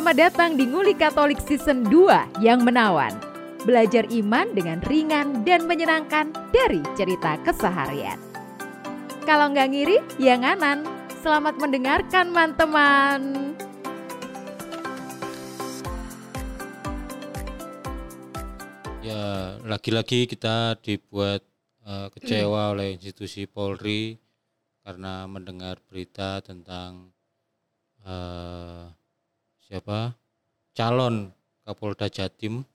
Selamat datang di Nguli Katolik Season 2 yang menawan. Belajar iman dengan ringan dan menyenangkan dari cerita keseharian. Kalau nggak ngiri, ya nganan. Selamat mendengarkan, teman-teman. Ya, lagi-lagi kita dibuat uh, kecewa oleh institusi Polri karena mendengar berita tentang uh, siapa calon Kapolda Jatim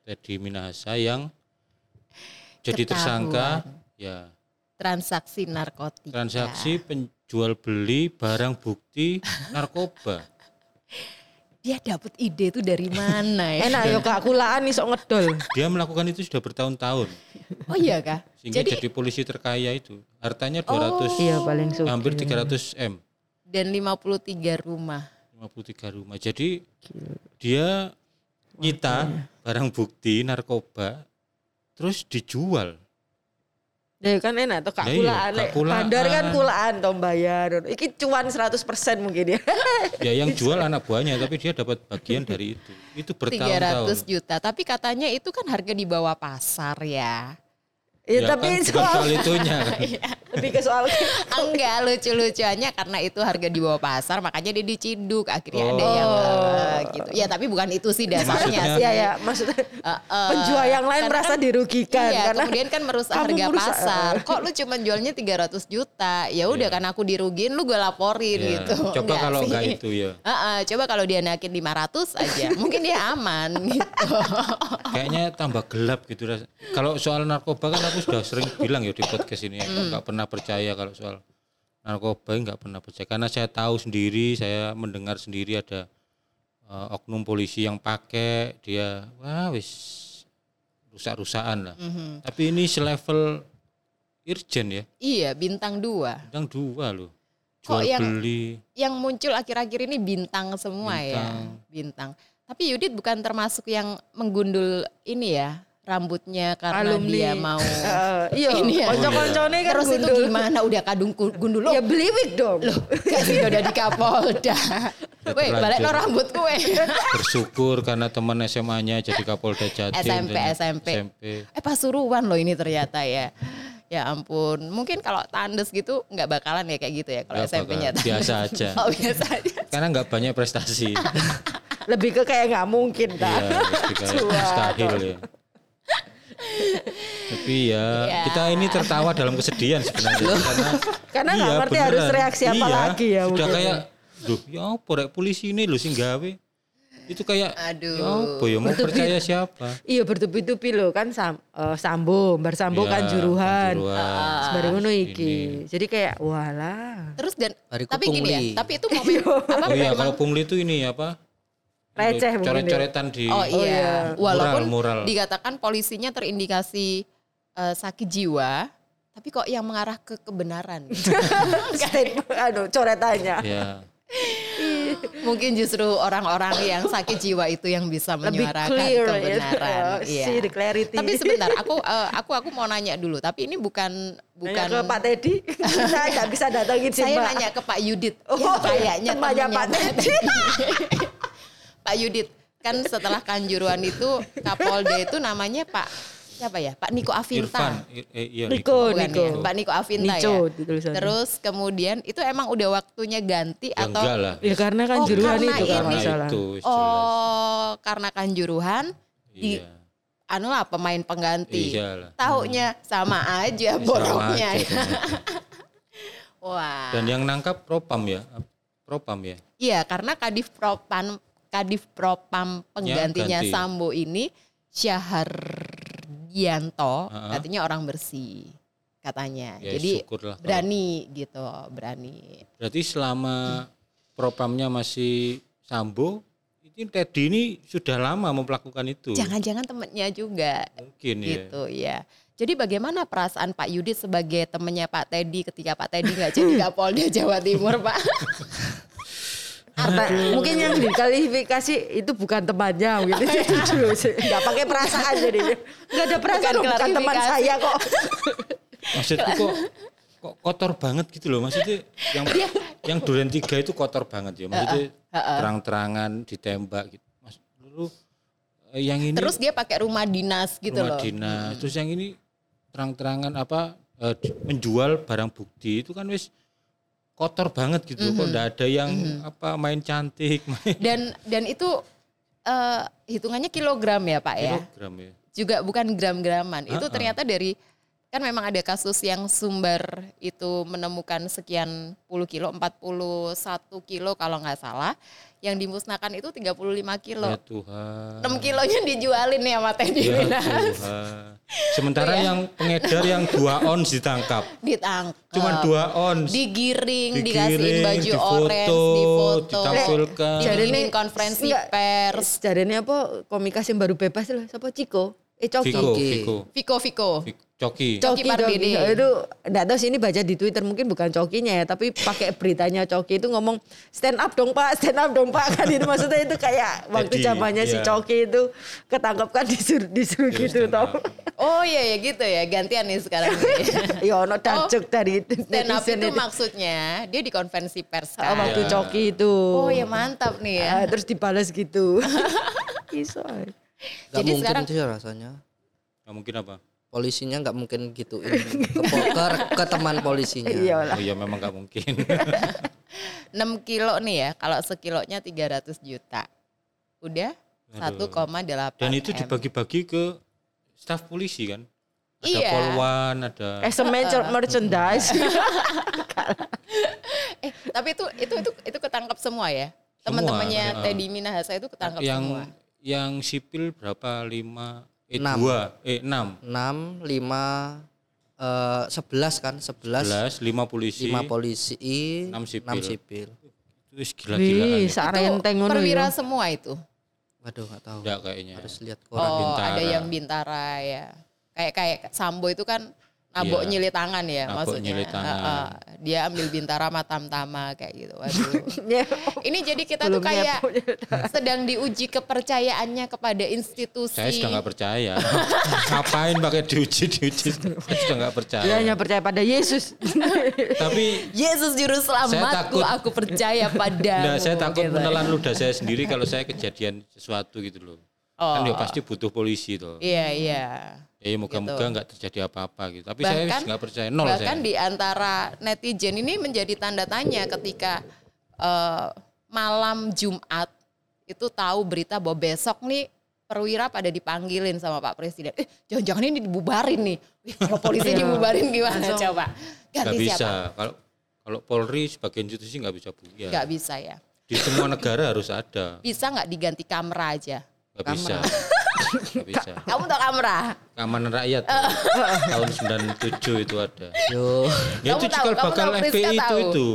Teddy Minahasa yang jadi tersangka ya transaksi narkotika. transaksi penjual beli barang bukti narkoba. Dia dapat ide itu dari mana ya? Enak yo kak kulaan nih sok ngedol. Dia melakukan itu sudah bertahun-tahun Oh iya kah? sehingga Jadi jadi, polisi terkaya itu. Hartanya 200 Iya paling suka. hampir 300 M. dan 53 rumah. 53 rumah. Jadi dia nyita barang bukti narkoba terus dijual. Ya kan enak tuh kak iya, kulaan. kulaan. Bandar kan kulaan toh bayar. Iki cuan 100% mungkin ya. Ya yang jual anak buahnya tapi dia dapat bagian dari itu. Itu 300 bertahun-tahun. juta. Tapi katanya itu kan harga di bawah pasar ya. Ya, Ya tapi kan bukan soal itunya kan. lebih ke soal Enggak lucu-lucuannya karena itu harga di bawah pasar makanya dia diciduk akhirnya ada Oh. yang eh, gitu. Ya tapi bukan itu sih dasarnya sih. ya ya maksudnya Eh, eh, penjual yang lain merasa kan- dirugikan Iya, karena kemudian kan merusak harga merusak, pasar. Kok lu cuma jualnya 300 juta? Ya udah Iya. kan aku dirugiin, lu gue laporin Ya, gitu. Coba kalau sih? enggak itu ya. Heeh, coba kalau dia naikin 500 aja, mungkin dia aman gitu. Kayaknya tambah gelap gitu. Kalau soal narkoba kan aku sudah sering bilang ya di podcast ini aku nggak pernah percaya kalau soal narkoba nggak pernah percaya karena saya tahu sendiri, saya mendengar sendiri ada eh, oknum polisi yang pakai dia wah wis rusak-rusakan lah. Tapi ini selevel irjen ya, iya, bintang 2. bintang dua loh. Kok Jual yang- beli. Yang muncul akhir-akhir ini bintang semua ya, Bintang. bintang. Tapi Yudit bukan termasuk yang menggundul ini ya, rambutnya karena Alumni. dia mau Eh, iya Ini ya. konco-koncone kan Terus itu gundul. gimana? Udah kadung gundul lo? ya beli wig dong Kasih udah di Kapolda. Weh, balik lo rambut gue. Bersyukur karena teman SMA-nya jadi Kapolda Jatim. SMP, dan SMP. SMP. Eh Pasuruan loh ini ternyata ya. Ya ampun, mungkin kalau tandes gitu nggak bakalan ya kayak gitu ya kalau SMP-nya. biasa aja. Oh biasa aja. Karena nggak banyak prestasi. lebih ke kayak nggak mungkin Iya, kan kayak mustahil ya. Tapi ya Ya. kita ini tertawa dalam kesedihan sebenarnya karena Karena nggak ngerti harus reaksi apa Iya, lagi ya Sudah mungkin. kayak duh ya apa rek polisi ini lho sing gawe. Itu kayak Aduh. ya apa ya mau percaya siapa? iya bertubi-tubi loh kan sam, eh, sambo bar sambo Iya, kan juruhan Kanjuruhan. Sebarang ngono Ini. iki jadi kayak walah Terus dan Bariku tapi gini ya, pungli. tapi itu momen apa Oh iya memang- kalau pungli itu ini apa? Receh mungkin Coret-coretan di Oh iya, walaupun mural. dikatakan polisinya terindikasi eh, sakit jiwa, tapi kok yang mengarah ke kebenaran. statement aduh coretannya Ya. Mungkin justru orang-orang yang sakit jiwa itu yang bisa lebih menyuarakan clear kebenaran. ya Iya. see the clarity Tapi sebentar, aku eh, aku aku mau nanya dulu. Tapi ini bukan Nanya bukan ke Pak Teddy saya nggak bisa datangin sih saya Mbak. nanya ke Pak Yudit. Oh, yang kayaknya temannya Pak Teddy. Pak Yudit kan setelah Kanjuruhan itu Kapolda itu namanya Pak siapa ya? Pak Niko Avinta. Irfan, eh, iya Niko, Bukan Niko. ya? Pak Niko Avinta Nico ya. tulisannya. Terus kemudian itu emang udah waktunya ganti Ya atau lah. ya karena kan Oh, juruhan karena itu kalau ini. nggak Karena salah itu oh karena Kanjuruhan di Iya. anu lah pemain pengganti. Iya lah. Taunya sama aja boroknya. aja ya. Wah. Dan yang nangkap propam ya. Propam ya. Iya, karena Kadif Propam Kadif Propam penggantinya ganti. Sambo ini Syahardianto, Ha-ha. katanya orang bersih katanya. Ya, Jadi syukurlah kalau- berani gitu, berani. Berarti selama propamnya masih Sambo, ini Teddy ini sudah lama melakukan itu. Jangan-jangan temennya juga Mungkin ya. gitu ya. Jadi bagaimana perasaan Pak Yudit sebagai temennya Pak Teddy ketika Pak Teddy nggak jadi Kapolda Jawa Timur, Pak? Karena mungkin yang dikualifikasi itu bukan temannya gitu. Enggak pakai perasaan jadinya. Enggak ada perasaan Bukan bukan, teman saya kok. Maksudku kok kok kotor banget gitu loh maksudnya yang yang duren tiga itu kotor banget ya. Maksudnya terang-terangan ditembak gitu. Mas, lu eh, yang ini Terus dia pakai rumah dinas gitu rumah loh. dinas. Terus yang ini terang-terangan apa eh, menjual barang bukti itu kan wis kotor banget gitu. Mhm. Kok enggak ada yang apa main cantik, main Dan dan itu eh, hitungannya kilogram ya Pak ya. kilogram ya. Juga bukan gram-graman. Itu ternyata dari kan memang ada kasus yang sumber itu menemukan sekian puluh kilo, 41 kilo kalau nggak salah. Yang dimusnahkan itu 35 kilo. Ya Tuhan. 6 kilonya dijualin nih sama Teddy Ya. Tuhan. Sementara Iya. yang pengedar yang dua ons ditangkap. Ditangkap. Cuma dua ons. digiring, Digiring, dikasihin baju difoto, orange, difoto, ditampilkan. dibikinin konferensi Enggak, pers. Jarene apa komikas yang baru bebas loh, siapa Ciko? Eh Coki. Viko, Coki. Viko, Viko Viko. Viko, Coki. Coki Pardede. Nah, Itu enggak tahu sih ini baca di Twitter mungkin bukan Cokinya ya, tapi pakai beritanya Coki itu ngomong stand up dong Pak, stand up dong Pak kan itu maksudnya itu kayak waktu zamannya si iya. Coki itu ketangkap kan disuruh disuruh Iya, gitu tau. Oh iya ya gitu ya, gantian nih sekarang nih. Ya ono dajek dari Stand up itu itu. maksudnya dia di konferensi pers Ah, kan. waktu Iya. Coki itu. Oh ya mantap nih ya. Ah, terus dibalas gitu. Iso. Gak Jadi mungkin sekarang- sih rasanya. Nggak mungkin apa? Polisinya nggak mungkin gituin ke, po- ke, ke teman polisinya. Iya lah. Oh iya memang nggak mungkin. 6 kilo nih ya, kalau sekilonya 300 juta. Udah 1,8 Dan itu dibagi-bagi ke staf polisi kan? Ada Iya. polwan, ada As a merch- merchandise. Eh, tapi itu itu itu itu ketangkap semua ya. Teman-temannya ya. Teddy Minahasa itu ketangkap yang semua. Yang sipil berapa? Lima, eh Enam. dua, eh enam. 6, 5, eh, 11 kan? 11, Belas, lima polisi, 5 polisi, Enam 6 sipil. sipil. itu gila-gilaan. Wih, ya. sarenteng ngono perwira ya. semua itu. Waduh nggak tahu. Enggak kayaknya. Harus lihat koran. Oh, Bintara. ada yang bintara ya. Kayak kayak Sambo itu kan nabok Iya. nyilih tangan ya Nabok maksudnya. nyilih tangan. Heeh. dia ambil bintara matam tama kayak gitu. Waduh. Ini jadi kita Belum tuh kayak sedang diuji kepercayaannya kepada institusi. Saya sudah nggak percaya. Ngapain pakai diuji diuji? Saya sudah nggak percaya. Dia hanya percaya pada Yesus. Tapi Yesus juru Saya selamatku, takut- aku percaya padamu. Nah, saya takut gitu. menelan ludah saya sendiri kalau saya kejadian sesuatu gitu loh. Kan ya pasti butuh polisi tuh. Iya, iya. Ya moga-moga Gitu. nggak terjadi apa-apa gitu. Tapi saya Bahkan- nggak percaya nol Bahkan saya. di antara netizen ini menjadi tanda tanya ketika eh, malam Jumat itu tahu berita bahwa besok nih perwira pada dipanggilin sama Pak Presiden. Eh, jangan-jangan ini dibubarin nih. Kalau polisi dibubarin gimana coba? Ganti bisa. siapa? Kalau kalau Polri sebagai institusi nggak bisa buya. Nggak bisa ya. Di semua negara harus ada. Bisa nggak diganti kamera aja? Nggak bisa. Bisa. Kamu tahu kamera? Keamanan rakyat tuh. tahun 97 itu ada. Yo. Ya Kamu itu tahu, cikal kamu bakal FPI itu tahu. itu.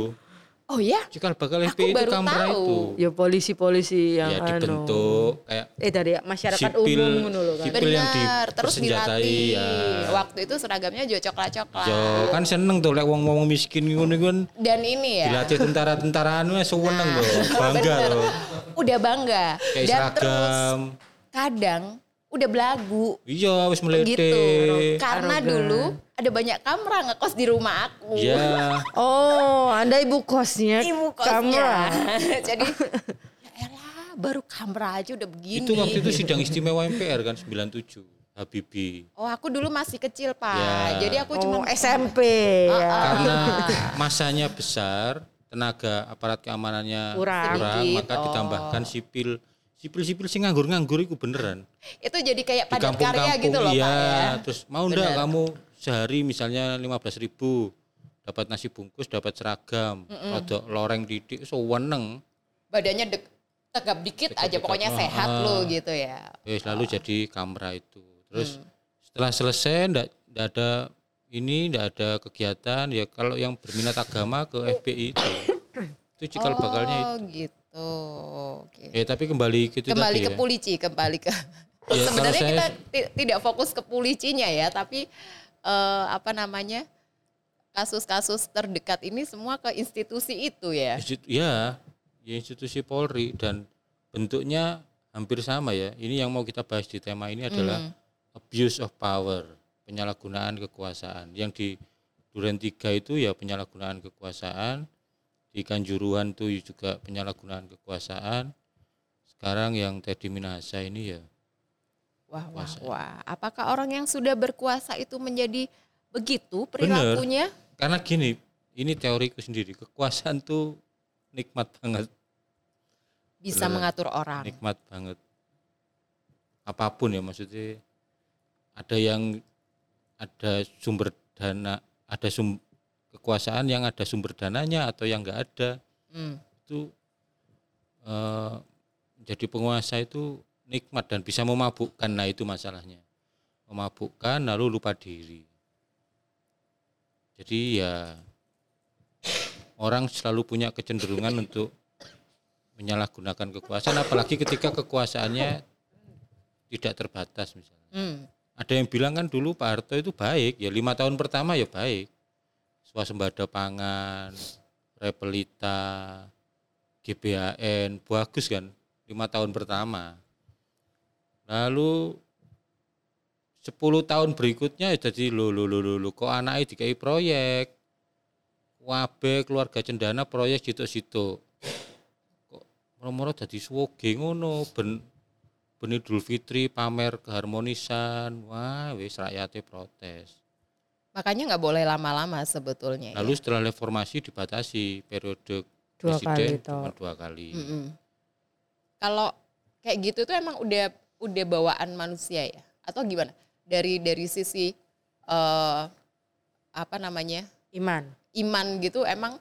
Oh ya? Cikal bakal FPI itu tahu. itu. ya polisi-polisi yang Ya anu. dibentuk kayak Eh dari masyarakat sipil, umum ngono loh kan. sipil yang Benar, terus dipersenjatai, dilatih. ya. Waktu itu seragamnya jo coklat-coklat. Yo, kan seneng tuh lek wong-wong miskin ngono kan Dan ini ya, dilatih tentara-tentaraan wes seneng tuh, bangga tuh. udah bangga. Kayak Dan terus seragam. kadang udah belagu Iya, wis melete. gitu. Karena dulu ada banyak kamera ngekos di rumah aku. Iya. Oh, Anda ibu kosnya. Ibu kosnya. Kamera. Jadi ya elah baru kamera aja udah begini. Itu waktu itu sidang istimewa MPR kan 97. Habibie. Oh aku dulu masih kecil pak. Ya. Jadi aku cuma Oh, SMP Ah, ya. Karena masanya besar, tenaga aparat keamanannya Kurang. Sedikit, maka oh. ditambahkan sipil sipil-sipil sing nganggur-nganggur itu beneran. itu jadi kayak padat karya gitu loh iya, pak ya. terus mau ndak Bener. kamu sehari misalnya 15.000 ribu dapat nasi bungkus, dapat seragam, rodok loreng didik, so weneng. Badannya dek, tegap dikit aja Tegap-tegap, pokoknya ah, sehat ah. lo gitu ya. Ya selalu jadi kamera itu. Terus Hmm. setelah selesai ndak ndak ada ini ndak ada kegiatan ya kalau yang berminat agama ke FPI itu. Itu cikal bakalnya itu. Gitu. Oke. Ya tapi kembali ke itu Kembali tadi ke ya. Pulici, kembali ke. Ya, Sebenarnya kita saya- ti- tidak fokus ke Pulicinya ya, tapi eh, apa namanya kasus-kasus terdekat ini semua ke institusi itu ya. Institu- ya, ya institusi Polri dan bentuknya hampir sama ya. Ini yang mau kita bahas di tema ini adalah Hmm. abuse of power, penyalahgunaan kekuasaan. Yang di Duren 3 itu ya penyalahgunaan kekuasaan di Kanjuruhan tuh juga penyalahgunaan kekuasaan. Sekarang yang Teddy Minahasa ini ya Wah, wah, wah. Apakah orang yang sudah berkuasa itu menjadi begitu perilakunya? karena gini, ini teoriku sendiri, kekuasaan tuh nikmat banget, Bisa Beneran. mengatur orang. nikmat banget. Apa pun ya maksudnya ada yang ada sumber dana, ada sum, kekuasaan yang ada sumber dananya atau yang enggak ada. Hmm. itu eh, jadi penguasa itu nikmat dan bisa memabukkan nah itu masalahnya memabukkan lalu lupa diri jadi ya orang selalu punya kecenderungan untuk menyalahgunakan kekuasaan apalagi ketika kekuasaannya tidak terbatas misalnya Hmm. ada yang bilang kan dulu Pak Harto itu baik ya lima tahun pertama ya baik swasembada pangan repelita GBHN bagus kan lima tahun pertama. Lalu 10 tahun berikutnya ya jadi lo lo lo lo, lo kok anaknya dikai proyek? Wabe keluarga cendana proyek situ-situ. Kok moro-moro jadi swoge ngono ben ben Idul Fitri pamer keharmonisan. Wah wis rakyatnya protes Makanya nggak boleh lama-lama sebetulnya. lalu ya. setelah reformasi dibatasi periode Dua presiden kali cuma dua kali Mm-mm. Kalau kayak gitu tuh emang udah udah bawaan manusia ya? Atau gimana? Dari dari sisi eh apa namanya Iman. iman gitu emang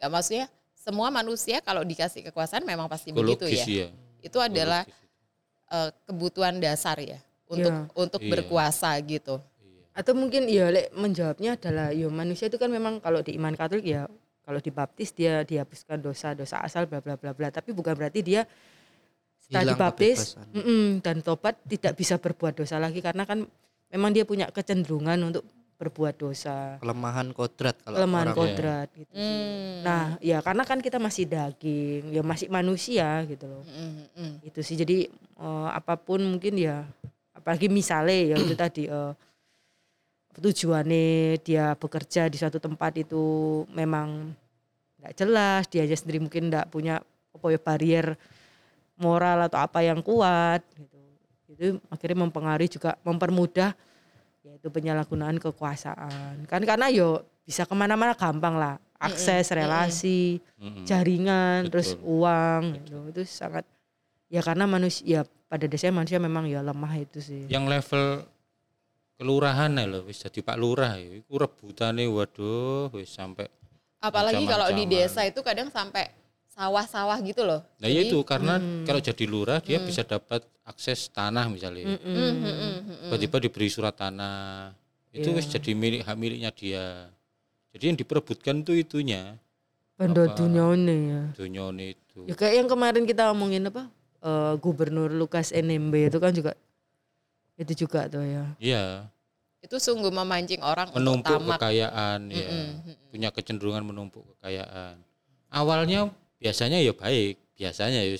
nggak maksudnya semua manusia kalau dikasih kekuasaan memang pasti begitu Ekologis ya. ya Itu adalah eh, kebutuhan dasar ya untuk Iya. untuk Iya. berkuasa gitu. Iya. Atau mungkin ya Lek, menjawabnya adalah ya manusia itu kan memang kalau di iman Katolik ya kalau dibaptis dia dihapuskan dosa-dosa asal bla bla bla bla tapi bukan berarti dia setelah Hilang dibaptis dan tobat tidak bisa berbuat dosa lagi karena kan memang dia punya kecenderungan untuk berbuat dosa kelemahan kodrat kalau kelemahan orang kodrat gitu. Hmm. Nah, ya karena kan kita masih daging, ya masih manusia gitu loh. Mm, mm, mm. Itu sih jadi eh, apa pun mungkin ya apalagi misalnya ya itu tadi eh, tujuannya dia bekerja di suatu tempat itu memang nggak jelas, dia aja sendiri mungkin nggak punya apa ya barrier moral atau apa yang kuat gitu. Itu akhirnya mempengaruhi juga mempermudah yaitu penyalahgunaan kekuasaan. Kan karena yo bisa ke mana-mana gampang lah, akses, relasi, jaringan, terus Betul. uang gitu. Itu sangat ya karena manusia ya pada dasarnya manusia memang ya lemah itu sih. yang level kelurahan ya loh wis jadi Pak Lurah ya iku rebutane waduh wis sampai Apalagi kalau di desa itu kadang sampai sawah-sawah gitu loh. nah ya itu karena Hmm. kalau jadi lurah dia bisa dapat akses tanah misalnya Mm, mm, mm, mm. tiba-tiba diberi surat tanah itu Iya. wis jadi milik hak miliknya dia jadi yang diperebutkan tuh itunya Benda Apa? dunyone ya. dunyone itu Ya kayak yang kemarin kita omongin apa? eh, Gubernur Lukas NMB itu kan juga itu juga tuh ya. iya Itu sungguh memancing orang menumpuk untuk tamak. kekayaan ya. Mm, mm, punya kecenderungan menumpuk kekayaan. Awalnya biasanya ya baik biasanya ya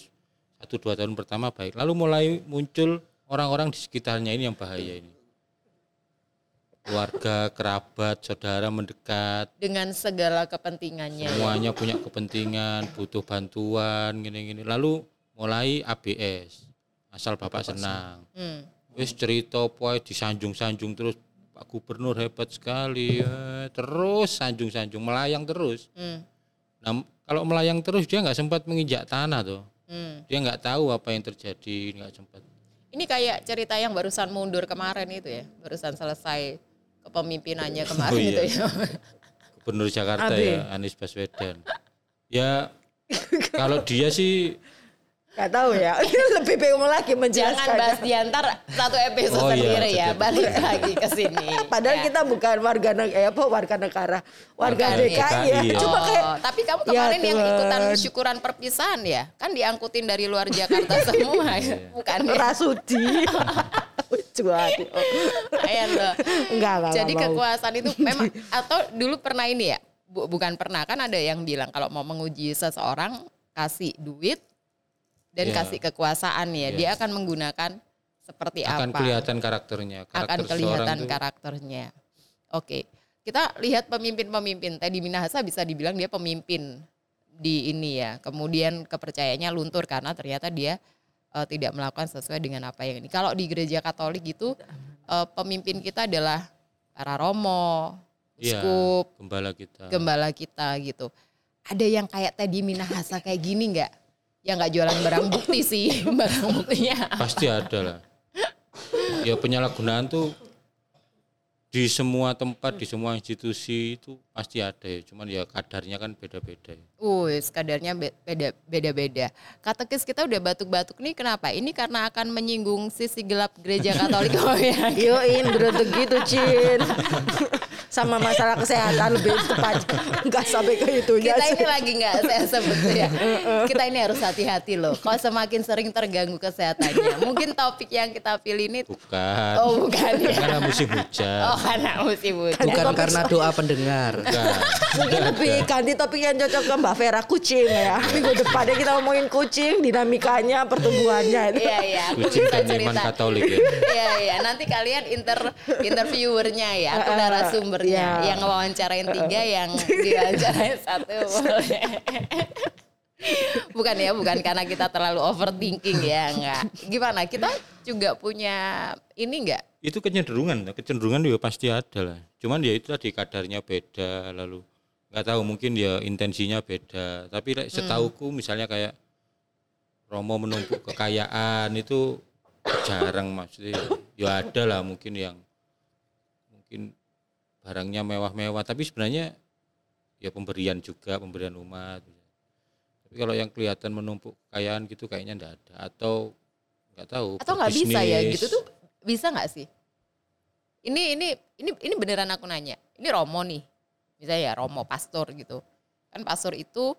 satu dua tahun pertama baik. Lalu mulai muncul orang-orang di sekitarnya ini yang bahaya ini. Keluarga kerabat saudara mendekat. Dengan segala kepentingannya. semuanya punya kepentingan butuh bantuan gini-gini. Lalu mulai ABS asal bapak senang. Hmm. wis cerita poe disanjung-sanjung terus Pak Gubernur hebat sekali eh, terus sanjung-sanjung melayang terus Hmm. nah kalau melayang terus dia nggak sempat menginjak tanah tuh Hmm. dia nggak tahu apa yang terjadi nggak sempat Ini kayak cerita yang barusan mundur kemarin itu ya, barusan selesai kepemimpinannya kemarin Oh, iya. itu ya. Gubernur Jakarta Abe. ya Anies Baswedan ya kalau dia sih Gak tahu ya. Lebih bingung lagi Jangan menjelaskan. bahas diantar satu episode Oh, iya, sendiri ya, jadi- balik lagi ke sini. Padahal Ya. kita bukan warga negara, eh, apa warga negara, warga Bukan, DKI ya. DKI, ya. Cuma kayak Oh, tapi kamu Ya kemarin yang Tuhan. ikutan syukuran perpisahan ya, kan diangkutin dari luar Jakarta semua ya, bukan ya? Rasudi. Cuati. Oh. Ayan loh. Enggak, enggak, Jadi enggak kekuasaan itu memang atau dulu pernah ini ya, bu- bukan pernah kan ada yang bilang kalau mau menguji seseorang kasih duit dan Iya. kasih kekuasaan ya, Iya. dia akan menggunakan seperti akan apa? kelihatan karakternya karakter akan kelihatan karakternya. Oke, kita lihat pemimpin-pemimpin. Teddy Minahasa bisa dibilang dia pemimpin di ini ya. Kemudian kepercayaannya luntur karena ternyata dia eh, tidak melakukan sesuai dengan apa yang ini. Kalau di gereja Katolik gitu eh, pemimpin kita adalah para romo, uskup, gembala kita. gembala kita gitu. Ada yang kayak Teddy Minahasa kayak gini nggak? Yang nggak jualan barang bukti sih, barang buktinya. Pasti ada lah. Ya penyalahgunaan tuh di semua tempat, di semua institusi itu pasti ada ya. Cuman ya kadarnya kan beda-beda ya. Wih, kadarnya be- beda beda-beda. Katekis kita udah batuk-batuk nih kenapa? Ini karena akan menyinggung sisi gelap gereja Katolik. Oh ya. Yoin berontak gitu Cin. Sama masalah kesehatan lebih tepat. Enggak sampai ke itu ya. Kita ini lagi nggak saya sebut ya. Kita ini harus hati-hati loh. Kalau semakin sering terganggu kesehatannya. Mungkin topik yang kita pilih ini Bukan. Oh bukan ya. Karena musim hujan. Oh karena musim hujan. Bukan karena doa pendengar. Bukan. Mungkin lebih ganti topik yang cocok ke Mbak Vera kucing ya. Minggu depannya kita ngomongin kucing, dinamikanya, pertumbuhannya itu. Iya iya. Kucing bisa dan iman cerita. Katolik ya. Iya iya. Nanti kalian inter interviewernya ya. Aku narasumbernya Iya. yang ngewawancarain tiga, yang diwawancarain satu. bukan ya, bukan karena kita terlalu overthinking ya, enggak. Gimana? Kita juga punya ini enggak? Itu kecenderungan, kecenderungan juga pasti ada lah. Cuman ya itu tadi kadarnya beda lalu nggak tahu mungkin ya intensinya beda. Tapi like, setauku misalnya kayak Romo menumpuk kekayaan itu jarang maksudnya. Ya ada lah mungkin yang mungkin barangnya mewah-mewah tapi sebenarnya ya pemberian juga pemberian umat. Tapi kalau yang kelihatan menumpuk kekayaan gitu kayaknya enggak ada atau nggak tahu. Atau nggak bisa ya gitu tuh bisa nggak sih? Ini ini ini ini beneran aku nanya. Ini Romo nih, misalnya ya Romo pastor gitu. Kan pastor itu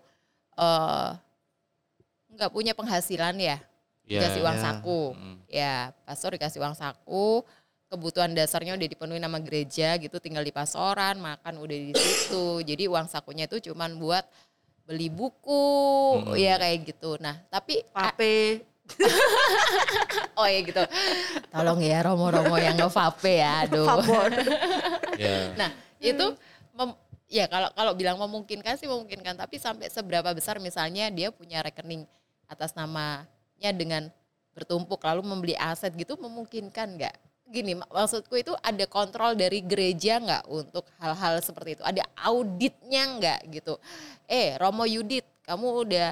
eh nggak punya penghasilan ya, Ya, dikasih uang ya. saku. Mm. Ya pastor dikasih uang saku, kebutuhan dasarnya udah dipenuhi nama gereja gitu, tinggal di pasoran, makan udah di situ. Jadi uang sakunya itu cuman buat beli buku, Mm. ya kayak gitu. Nah tapi Pape. Oh ya gitu. Tolong ya Romo-Romo yang ngevape ya. Aduh. Ya. Nah, itu mem- ya kalau kalau bilang memungkinkan sih memungkinkan, tapi sampai seberapa besar misalnya dia punya rekening atas namanya dengan bertumpuk lalu membeli aset gitu memungkinkan nggak? Gini mak- maksudku itu ada kontrol dari gereja nggak untuk hal-hal seperti itu? Ada auditnya nggak gitu? Eh Romo Yudit, kamu udah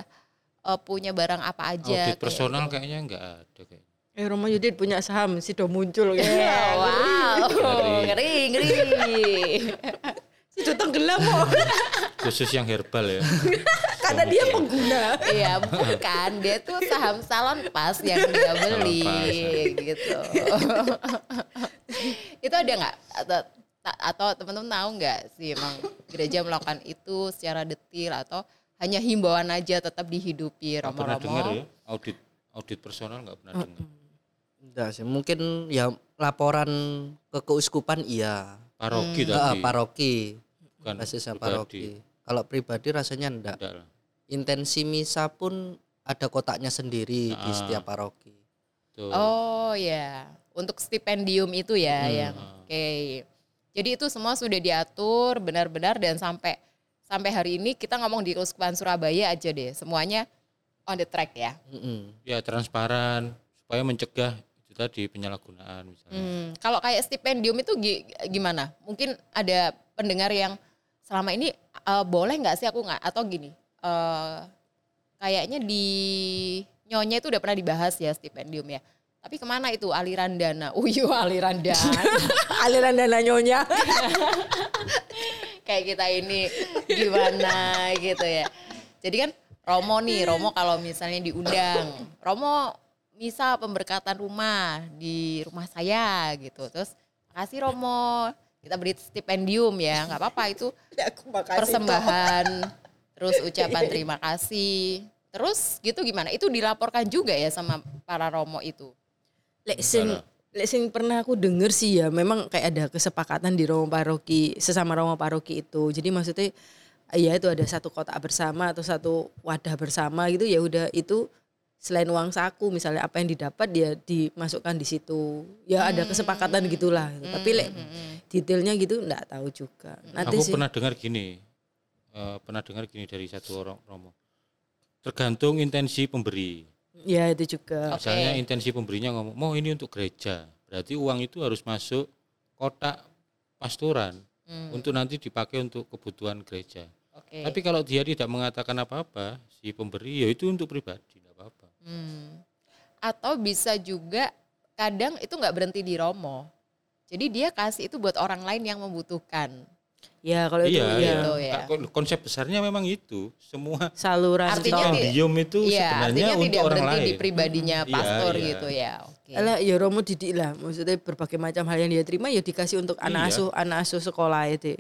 eh, punya barang apa aja? Audit kayak personal gitu. kayaknya enggak ada kayak. Eh Romo Yudit punya saham, si do muncul ya. wow, ngeri, ngeri. Si tenggelam kok. Khusus yang herbal ya. Karena dia pengguna. Iya, bukan. Dia tuh saham salon pas yang dia beli gitu. itu ada nggak atau ta- atau teman-teman tahu nggak sih emang gereja melakukan itu secara detail atau hanya himbauan aja tetap dihidupi Nggak pernah dengar romo-romo? ya. Audit audit personal nggak pernah dengar. Enggak sih, mungkin ya laporan ke keuskupan iya. Paroki Ah, tadi. paroki, bukan basisnya pribadi. paroki. Kalau pribadi rasanya enggak. Enggak lah. Intensi misa pun ada kotaknya sendiri di Ah. setiap paroki. Tuh. Oh ya, untuk stipendium itu ya yang oke. Jadi itu semua sudah diatur benar-benar dan sampai sampai hari ini kita ngomong di Keuskupan Surabaya aja deh, semuanya on the track ya. Mm-mm. Ya transparan supaya mencegah itu tadi penyalahgunaan misalnya. Hmm, kalau kayak stipendium itu gi- gimana? Mungkin ada pendengar yang selama ini eh, boleh nggak sih aku nggak atau gini? Eh, kayaknya di nyonya itu udah pernah dibahas ya stipendium ya. Tapi ke mana itu aliran dana? Uyu aliran dana. Aliran dana nyonya. kayak kita ini gimana gitu ya. Jadi kan Romo nih, Romo kalau misalnya diundang, Romo misal pemberkatan rumah di rumah saya gitu. Terus makasih Romo, kita beri stipendium ya, nggak apa-apa itu Aku makasih. persembahan, terus ucapan terima kasih. Terus gitu gimana? Itu dilaporkan juga ya sama para Romo itu. Lek sing lek sing pernah aku denger sih ya memang kayak ada kesepakatan di Romo Paroki sesama Romo Paroki itu. Jadi maksudnya ya itu ada satu kotak bersama atau satu wadah bersama gitu ya udah itu selain uang saku misalnya apa yang didapat dia dimasukkan di situ. Ya ada kesepakatan gitulah. gitu. Tapi lek detailnya gitu enggak tahu juga. Nanti Aku sih pernah dengar gini. Eh, pernah dengar gini dari satu orang Romo. tergantung intensi pemberi. Ya itu juga. Misalnya intensi pemberinya ngomong, mau ini untuk gereja, berarti uang itu harus masuk kotak pastoran Hmm, untuk nanti dipakai untuk kebutuhan gereja. Oke. Tapi kalau dia tidak mengatakan apa-apa, si pemberi ya itu untuk pribadi, tidak apa-apa. Hmm. Atau bisa juga kadang itu nggak berhenti di Romo. Jadi dia kasih itu buat orang lain yang membutuhkan. Ya kalau itu iya, ya. iya. Gitu ya. Kon- Konsep besarnya memang itu. Semua Saluran Artinya stipendium itu Iya, sebenarnya artinya untuk tidak orang berhenti lain. di pribadinya Iya, pastor iya. gitu ya. Oke. Alah, ya Romo didik lah. Maksudnya berbagai macam hal yang dia terima ya dikasih untuk anak Iya. asuh anak asuh sekolah itu.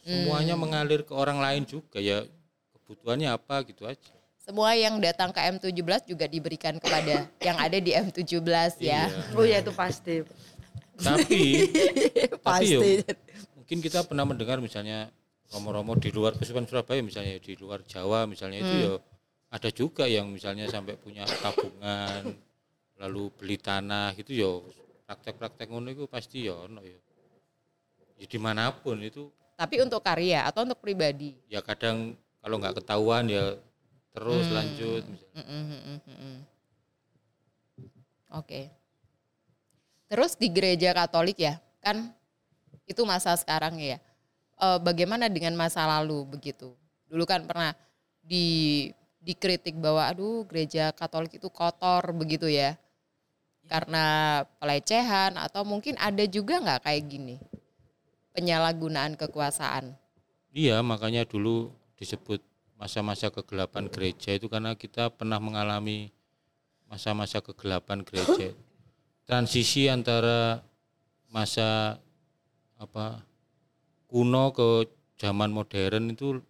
Semuanya Hmm. mengalir ke orang lain juga ya. Kebutuhannya apa gitu aja. Semua yang datang ke M17 juga diberikan kepada yang ada di M17 ya. Iya. Oh ya itu pasti. Tapi tapi pasti. Mungkin kita pernah mendengar misalnya romo-romo di luar Kesupan Surabaya misalnya di luar Jawa misalnya itu Hmm. ya ada juga yang misalnya sampai punya tabungan lalu beli tanah gitu ya praktek-praktek ngono itu pasti ya ono ya. Ya di mana pun itu Tapi untuk karya atau untuk pribadi. ya kadang kalau nggak ketahuan ya terus Hmm. lanjut misalnya. Mm, mm, mm, mm, mm. Oke. Terus di gereja Katolik ya, kan itu masa sekarang ya. Eh, bagaimana dengan masa lalu begitu? Dulu kan pernah di dikritik bahwa aduh gereja Katolik itu kotor begitu ya. Karena pelecehan atau mungkin ada juga nggak kayak gini penyalahgunaan kekuasaan. Iya, makanya dulu disebut masa-masa kegelapan gereja itu karena kita pernah mengalami masa-masa kegelapan gereja. Transisi antara masa apa kuno ke zaman modern itu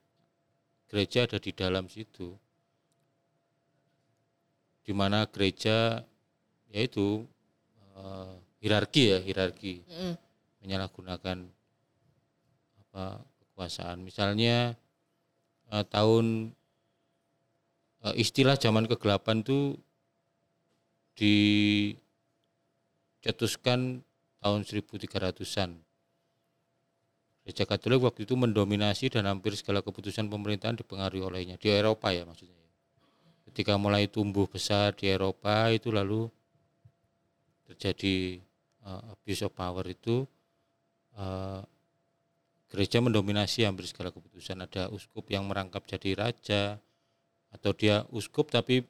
gereja ada di dalam situ. Di mana gereja yaitu eh, hierarki ya, hierarki Mm, menyalahgunakan apa kekuasaan. Misalnya eh, tahun eh, istilah zaman kegelapan itu dicetuskan tahun 1300-an. Gereja Katolik waktu itu mendominasi dan hampir segala keputusan pemerintahan dipengaruhi olehnya di Eropa ya maksudnya. Ketika mulai tumbuh besar di Eropa itu lalu terjadi eh, abuse of power itu eh, gereja mendominasi hampir segala keputusan. Ada uskup yang merangkap jadi raja atau dia uskup tapi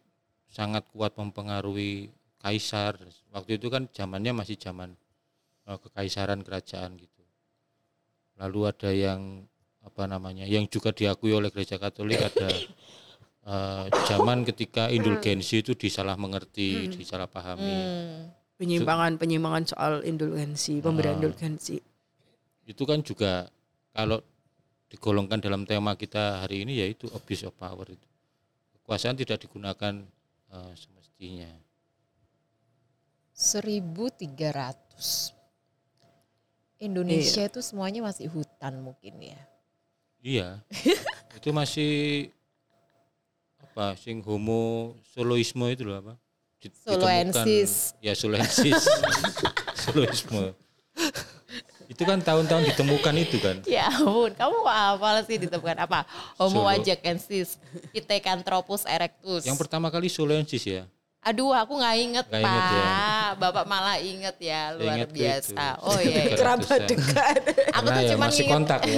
sangat kuat mempengaruhi kaisar. Waktu itu kan zamannya masih zaman eh, kekaisaran kerajaan gitu. Lalu ada yang apa namanya yang juga diakui oleh gereja Katolik ada eh, zaman ketika indulgensi itu disalah mengerti, disalahpahami. Hmm. Penyimpangan penyimpangan soal indulgensi, pemberian Ah. indulgensi. itu kan juga kalau digolongkan dalam tema kita hari ini yaitu abuse of power itu kekuasaan tidak digunakan eh, semestinya 1300. Indonesia itu semuanya masih hutan mungkin ya. iya itu masih apa sing homo soloisme itu loh apa Soloensis. ya soloensis soloisme itu kan tahun-tahun ditemukan itu kan Ya ampun, kamu kok hafal sih ditemukan apa? Homo Solo. Pithecanthropus erectus. yang pertama kali soloensis ya Aduh, aku nggak inget Nggak pak. inget ya. Bapak malah inget ya, luar ingat tuh biasa. itu. Oh iya. iya. Kerabat dekat. Aku tuh ya cuma masih inget. kontak ya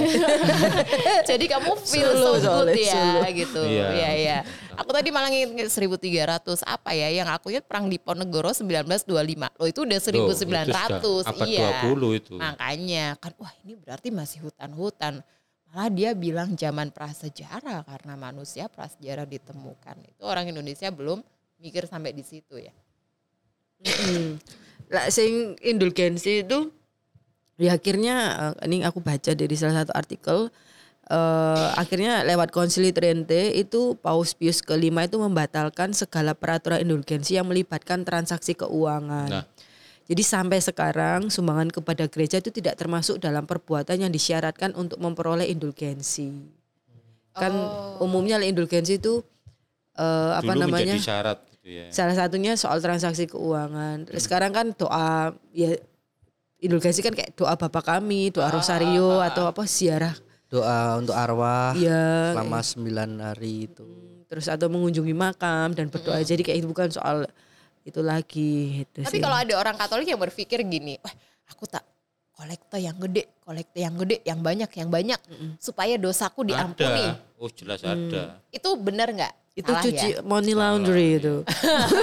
Jadi kamu feel Solo, so good ya gitu. Iya. Iya iya. Aku tadi malah inget 1300 apa ya yang aku ingat perang Diponegoro 1925. Loh itu udah 1900. Loh, itu iya. 20 itu Makanya kan wah ini berarti masih hutan-hutan. Malah dia bilang zaman prasejarah karena manusia prasejarah ditemukan. Itu orang Indonesia belum mikir sampai di situ ya. Hmm. Lah sing indulgensi itu ya akhirnya eh, ini aku baca dari salah satu artikel eh, akhirnya lewat konsili Trente itu Paus Pius kelima itu membatalkan segala peraturan indulgensi yang melibatkan transaksi Nah. keuangan. Jadi sampai sekarang sumbangan kepada gereja itu tidak termasuk dalam perbuatan yang disyaratkan untuk memperoleh indulgensi. Kan Oh. umumnya indulgensi itu eh, apa dulu namanya? syarat gitu ya Salah satunya soal transaksi keuangan. Sekarang kan doa ya indulgensi kan kayak doa Bapa kami, doa Rosario atau apa ziarah. Doa untuk arwah Ya. selama sembilan hari itu. terus atau mengunjungi makam dan berdoa jadi kayak itu bukan soal itu lagi gitu Tapi sih. kalau ada orang Katolik yang berpikir gini, wah aku tak kolekte yang gede, kolekte yang gede, yang banyak, yang banyak, supaya dosaku diampuni. Ada. Oh jelas ada. Itu benar nggak? Itu Salah cuci ya? money laundry itu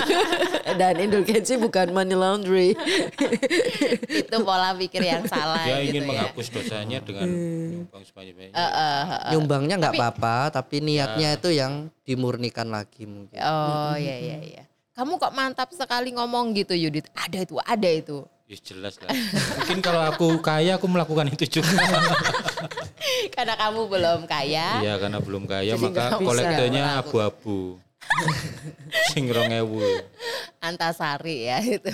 dan indulgensi bukan money laundry Itu pola pikir yang salah Dia gitu ingin ya. menghapus dosanya dengan Hmm. menyumbang sebanyak-banyaknya. Eh, eh, eh. Nyumbangnya nggak apa-apa, tapi Ya. niatnya itu yang dimurnikan lagi mungkin. Oh iya iya iya. Kamu kok mantap sekali ngomong gitu Yudit. Ada itu, ada itu. Ya jelas lah. Mungkin kalau aku kaya aku melakukan itu juga. Karena kamu belum kaya. Iya karena belum kaya Jadi maka kolektenya melakukan. abu-abu. Sing rong ewu. Antasari ya itu.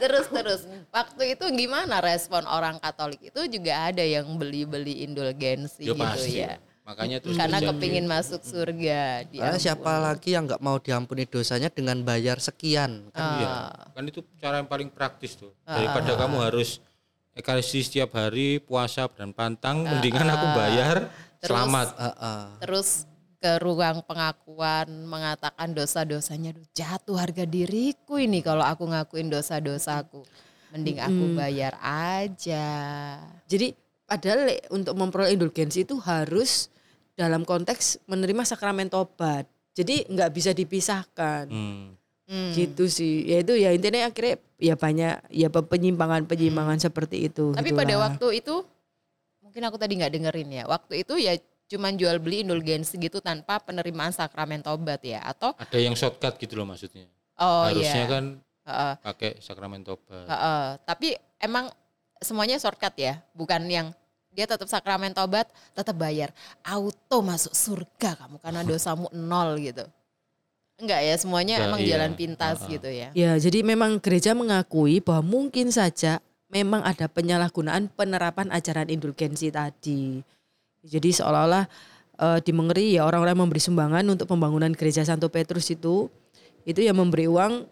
terus terus waktu itu gimana respon orang Katolik itu juga ada yang beli-beli indulgensi Ya gitu pasti. ya. Makanya terus Karena terjadi. kepingin masuk surga. Karena siapa lagi yang nggak mau diampuni dosanya dengan bayar sekian? Kan Iya. Kan itu cara yang paling praktis tuh. Daripada kamu harus ekaristi setiap hari, puasa dan pantang, mendingan aku bayar selamat. Heeh. Terus ke ruang pengakuan mengatakan dosa-dosanya "Duh, jatuh harga diriku ini kalau aku ngakuin dosa-dosaku. Mending aku bayar aja. jadi padahal untuk memperoleh indulgensi itu harus dalam konteks menerima sakramen tobat jadi nggak bisa dipisahkan Hmm. Hmm. gitu sih ya itu ya intinya akhirnya ya banyak ya penyimpangan penyimpangan seperti itu Tapi gitulah. pada waktu itu mungkin aku tadi nggak dengerin ya. Waktu itu ya cuman jual beli indulgensi gitu tanpa penerimaan sakramen tobat ya atau Ada yang shortcut gitu loh maksudnya. oh Harusnya iya. kan Heeh, pakai sakramen tobat. heeh. Tapi emang semuanya shortcut ya, bukan yang dia tetap sakramen tobat, tetap bayar, auto masuk surga kamu karena dosamu nol gitu. Enggak ya, semuanya Enggak, emang iya. jalan pintas Heeh. gitu ya. Ya, jadi memang gereja mengakui bahwa mungkin saja memang ada penyalahgunaan penerapan ajaran indulgensi tadi. Jadi seolah-olah eh, dimengeri ya orang-orang yang memberi sumbangan untuk pembangunan gereja Santo Petrus itu itu yang memberi uang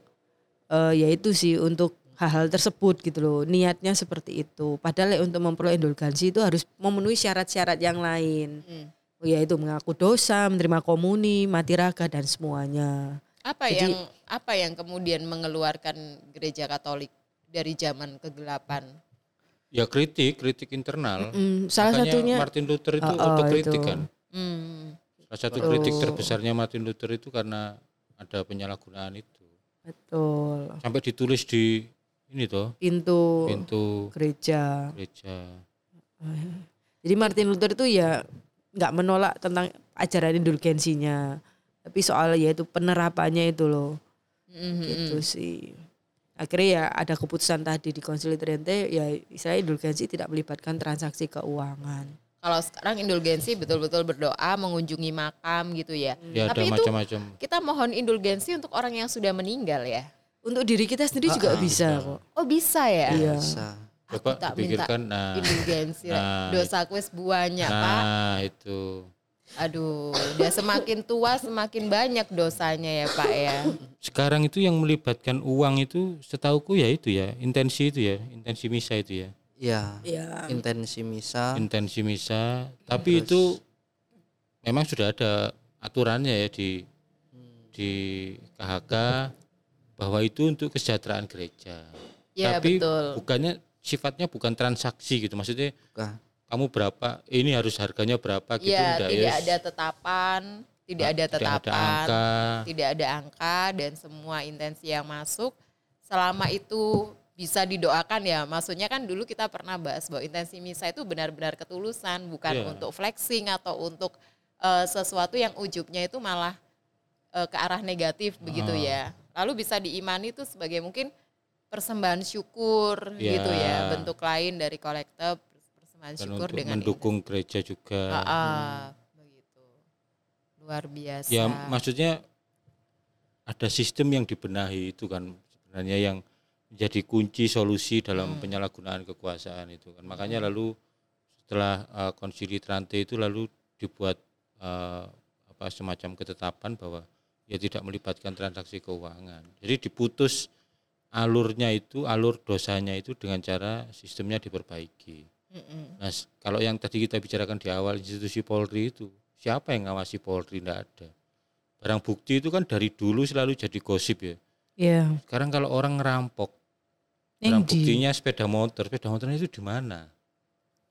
eh, yaitu sih untuk hal-hal tersebut gitu loh. Niatnya seperti itu. Padahal ya, untuk memperoleh indulgensi itu harus memenuhi syarat-syarat yang lain. Hmm. Yaitu mengaku dosa, menerima komuni, mati raga dan semuanya. Apa Jadi- yang apa yang kemudian mengeluarkan gereja Katolik dari zaman kegelapan? Ya kritik, kritik internal. Mm, salah Makanya satunya Martin Luther itu Oh, oh, otokritik itu. kan. Hmm. Salah satu Betul. kritik terbesarnya Martin Luther itu karena ada penyalahgunaan itu. betul Sampai ditulis di ini toh pintu, pintu gereja. gereja. Jadi Martin Luther itu ya nggak menolak tentang ajaran indulgensinya, tapi soal yaitu penerapannya itu loh, Mhm. gitu sih. Akhirnya ya ada keputusan tadi di Konsili Trente ya istilahnya indulgensi tidak melibatkan transaksi keuangan. Kalau sekarang indulgensi betul-betul berdoa, mengunjungi makam gitu ya. Ya ada Tapi itu macam-macam. kita mohon indulgensi untuk orang yang sudah meninggal ya. Untuk diri kita sendiri juga Ah, bisa kok. Oh bisa ya? Iya. Bisa. Aku Coba tak minta dipikirkan nah, indulgensi. Nah, Dosa kuis buahnya pak. nah itu. Aduh, udah semakin tua semakin banyak dosanya ya pak ya. Sekarang itu yang melibatkan uang itu setauku ya itu ya, intensi itu ya, intensi misa itu ya. Ya. Iya. Intensi misa. Intensi misa, tapi itu memang sudah ada aturannya ya di di KHK bahwa itu untuk kesejahteraan gereja. Ya tapi betul. bukannya sifatnya bukan transaksi gitu. Maksudnya Bukan. kamu berapa, ini harus harganya berapa gitu Ya enggak tidak yes. ada tetapan, tidak ada Tidak ada tetapan, angka. tidak ada angka dan semua intensi yang masuk selama itu bisa didoakan ya. Maksudnya kan dulu kita pernah bahas bahwa intensi misa itu benar-benar ketulusan, bukan Iya. untuk flexing atau untuk eh, sesuatu yang ujubnya itu malah eh, ke arah negatif begitu Ah. ya. Lalu bisa diimani itu sebagai mungkin persembahan syukur Ya. gitu ya, bentuk lain dari kolektif persembahan dan syukur untuk dengan mendukung gereja juga. Ah, ah, begitu. Luar biasa. Ya maksudnya ada sistem yang dibenahi itu kan sebenarnya yang menjadi kunci solusi dalam Hmm. penyalahgunaan kekuasaan itu kan. Makanya lalu setelah uh, konsili Trante itu lalu dibuat uh, apa semacam ketetapan bahwa ya tidak melibatkan transaksi keuangan. Jadi diputus alurnya itu, alur dosanya itu dengan cara sistemnya diperbaiki. Nah, s- kalau yang tadi kita bicarakan di awal institusi Polri itu, siapa yang ngawasi Polri? Tidak ada. Barang bukti itu kan dari dulu selalu jadi gosip ya. Iya. Sekarang kalau orang ngerampok, barang buktinya sepeda motor, sepeda motornya itu di mana?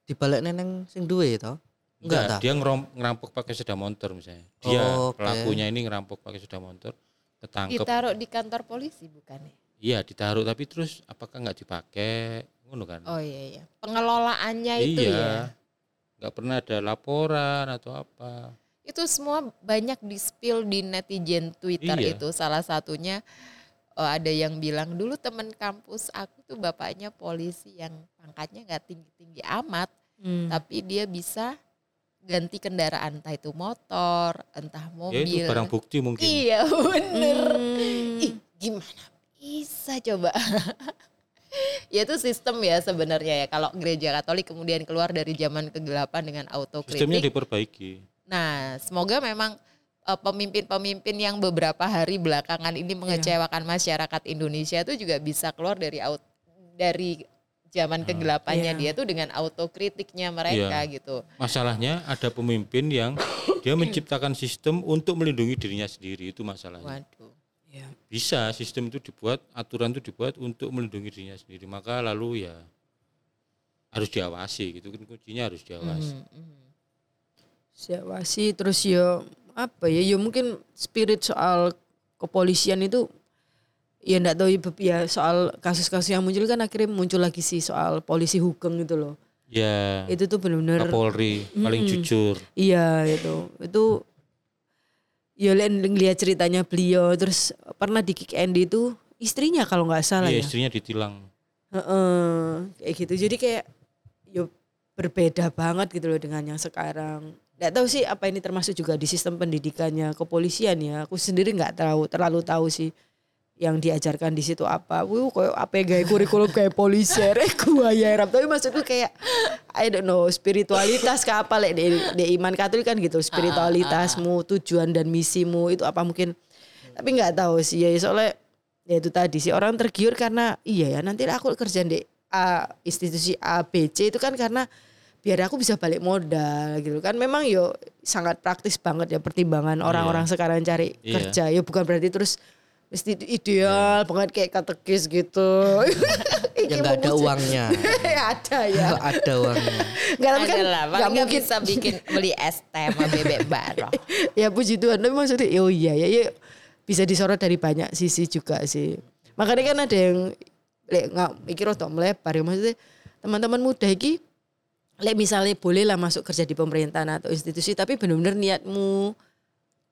Di balik neneng sing duwe to. Enggak Enggak, dia ngerom- ngerampok pakai sepeda motor misalnya. Dia Oh, oke. pelakunya ini ngerampok pakai sepeda motor, ketangkep. Ditaruh di kantor polisi bukan ya? Iya, ditaruh tapi terus apakah nggak dipakai? Ngono kan? Oh iya iya. Pengelolaannya itu iya. ya. Nggak pernah ada laporan atau apa. Itu semua banyak di spill di netizen Twitter Iya. itu. Salah satunya eh, ada yang bilang dulu teman kampus aku tuh bapaknya polisi yang pangkatnya nggak tinggi-tinggi amat, Hmm. tapi dia bisa ganti kendaraan entah itu motor, entah Ya itu mobil. barang bukti mungkin. Iya bener. Hmm. Ih, gimana bisa coba? ya itu sistem ya sebenarnya ya. Kalau gereja Katolik kemudian keluar dari zaman kegelapan dengan Sistemnya autokritik. diperbaiki. Nah, semoga memang eh, pemimpin-pemimpin yang beberapa hari belakangan ini mengecewakan masyarakat Indonesia itu juga bisa keluar dari aut dari zaman kegelapannya Iya. dia tuh dengan autokritiknya mereka Iya. gitu. Masalahnya ada pemimpin yang dia menciptakan sistem untuk melindungi dirinya sendiri itu masalahnya. Waduh. Iya. Bisa sistem itu dibuat, aturan itu dibuat untuk melindungi dirinya sendiri. Maka lalu ya harus diawasi gitu kan kuncinya harus diawasi. Mhm. Siapa sih terus ya apa ya ya mungkin spirit soal kepolisian itu ya enggak tahu ya, ya soal kasus-kasus yang muncul kan akhirnya muncul lagi sih soal polisi hukum gitu loh. Ya, Itu tuh benar-benar Kapolri paling Mm-mm. jujur. Iya itu itu ya lihat ceritanya beliau terus pernah di kick Andy itu istrinya kalau nggak salah Iya, ya istrinya ditilang. Heeh, kayak gitu jadi kayak yo berbeda banget gitu loh dengan yang sekarang nggak tahu sih apa ini termasuk juga di sistem pendidikannya kepolisian ya aku sendiri nggak tahu terlalu tahu sih yang diajarkan di situ apa, wuh kayak apa gaya kurikulum kayak polisi, eh gua ya Rap. tapi maksudku kayak I don't know spiritualitas ke apa lek di, di iman Katolik kan gitu spiritualitasmu tujuan dan misimu itu apa mungkin. Tapi nggak tahu sih ya soalnya ya itu tadi sih orang tergiur karena iya ya nanti aku kerja di A, institusi A B C itu kan karena biar aku bisa balik modal gitu kan. Memang yo sangat praktis banget ya pertimbangan orang-orang sekarang cari Iya. kerja. Ya bukan berarti terus mesti ideal banget kayak katekis gitu. Yang nggak ada uangnya. ada ya. Nggak ada uangnya. nggak tapi kan nggak mungkin. bisa bikin beli es teh sama bebek baroh. ya puji Tuhan. Tapi maksudnya oh iya ya, ya bisa disorot dari banyak sisi juga sih. Makanya kan ada yang lek nggak mikir untuk melebar ya. Maksudnya teman-teman muda iki lek misalnya boleh lah masuk kerja di pemerintahan atau institusi tapi benar-benar niatmu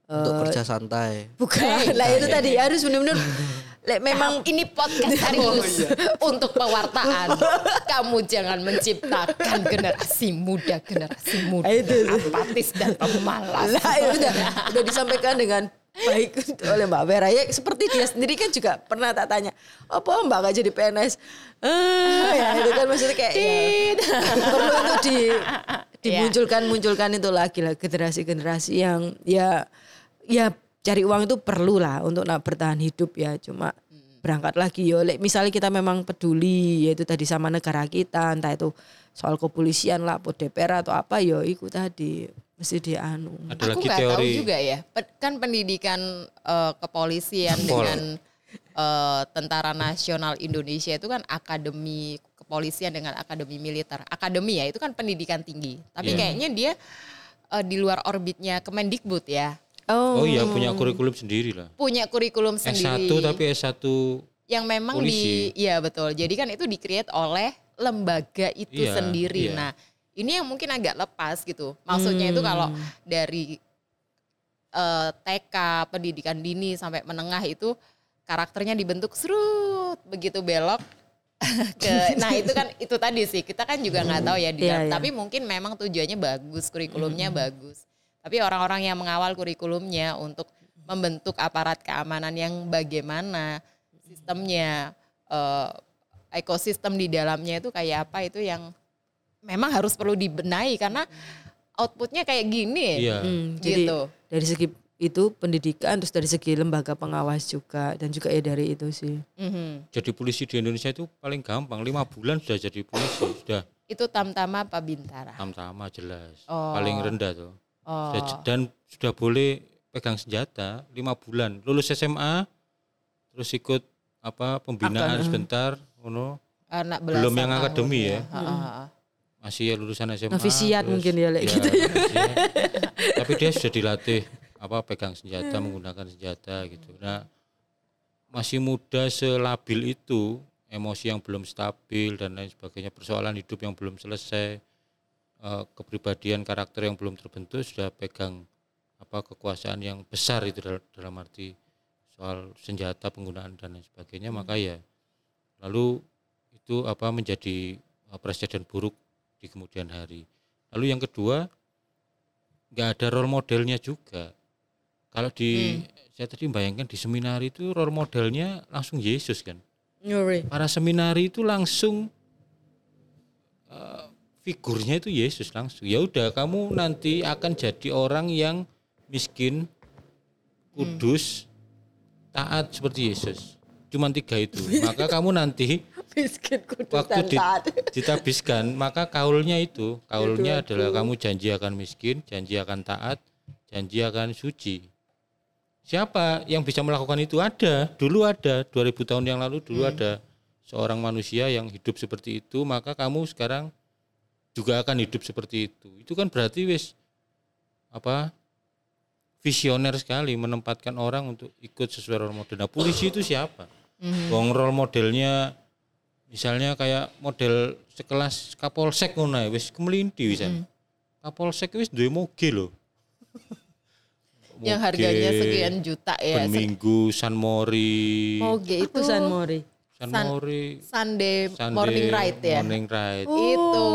Untuk eh, kerja santai. bukan. Lah itu tadi. harus benar-benar lek memang ini podcast serius untuk pewartaan. Kamu jangan menciptakan generasi muda, generasi muda. Ah, itu. apatis dan pemalas. lah ya udah. Udah disampaikan dengan baik oleh Mbak Vera. Ya seperti dia sendiri kan juga pernah tak tanya apa Mbak gak jadi PNS eh ya itu kan maksudnya kayak ya, perlu untuk di dimunculkan munculkan itu lagi lah generasi generasi yang ya ya cari uang itu perlu lah untuk nak bertahan hidup ya cuma berangkat lagi yo Lek, misalnya kita memang peduli yaitu tadi sama negara kita entah itu soal kepolisian lah atau DPR atau apa yo ikut tadi mesti dianu Ada Aku lagi nggak tahu teori juga ya. Kan pendidikan eh, kepolisian Pol. dengan eh, Tentara Nasional Indonesia itu kan akademi kepolisian dengan akademi militer. Akademi ya itu kan pendidikan tinggi. Tapi Iya. kayaknya dia eh, di luar orbitnya Kemendikbud ya. Oh, Oh iya punya kurikulum sendiri lah. Punya kurikulum sendiri. S1 tapi S1 yang memang polisi. di iya betul. Jadi kan itu di-create oleh lembaga itu Iya, sendiri. iya. Nah, ini yang mungkin agak lepas gitu. Maksudnya itu kalau Hmm. dari eh, TK, pendidikan dini sampai menengah itu karakternya dibentuk serut begitu belok ke nah itu kan itu tadi sih kita kan juga nggak tahu ya di Iya, iya. tapi mungkin memang tujuannya bagus kurikulumnya bagus tapi orang-orang yang mengawal kurikulumnya untuk membentuk aparat keamanan yang bagaimana sistemnya eh, ekosistem di dalamnya itu kayak apa itu yang memang harus perlu dibenahi karena outputnya kayak gini iya. Hmm, jadi gitu dari segi itu pendidikan terus dari segi lembaga pengawas juga dan juga ya dari itu sih Mhm. Jadi polisi di Indonesia itu paling gampang. Lima bulan sudah jadi polisi. Sudah Itu Tamtama apa Bintara? Tamtama jelas. Oh. Paling rendah tuh. Oh. Dan sudah boleh pegang senjata lima bulan. Lulus SMA terus ikut apa pembinaan sebentar, ngono. Anak Belum belasan yang tahun akademi ya. Ha, ha. Masih ya lulusan SMA. Novisiat mungkin ya, like gitu ya. Tapi dia sudah dilatih apa pegang senjata, menggunakan senjata gitu. Nah, masih muda selabil itu, emosi yang belum stabil dan lain sebagainya, persoalan hidup yang belum selesai, eh, kepribadian karakter yang belum terbentuk sudah pegang apa kekuasaan yang besar itu dalam, dalam arti soal senjata penggunaan dan lain sebagainya. Maka ya lalu itu apa menjadi eh, presiden buruk di kemudian hari. Lalu yang kedua nggak ada role modelnya juga. Kalau di saya tadi bayangkan di seminar itu role modelnya langsung Yesus kan? Para seminari itu langsung eh, figurnya itu Yesus langsung. Ya udah kamu nanti akan jadi orang yang miskin, kudus, taat seperti Yesus. Cuman tiga itu. Maka kamu nanti Miskin kudus waktu dan taat. ditabiskan, maka kaulnya itu, kaulnya adalah kamu janji akan miskin, janji akan taat, janji akan suci. Siapa yang bisa melakukan itu? Ada, dulu ada, 2000 tahun yang lalu dulu ada seorang manusia yang hidup seperti itu, maka kamu sekarang juga akan hidup seperti itu. Itu kan berarti wis apa? visioner sekali menempatkan orang untuk ikut sesuai role model. Nah, polisi itu siapa? Wong role modelnya misalnya kayak model sekelas Kapolsek ngono ae, wis kemelinti wisan. Kapolsek wis duwe moge lho. Yang harganya sekian juta ya. Per minggu San Mori. Moge itu San Mori. San San- Mori. Sunday, Sunday morning ride ya. Morning ride. Itu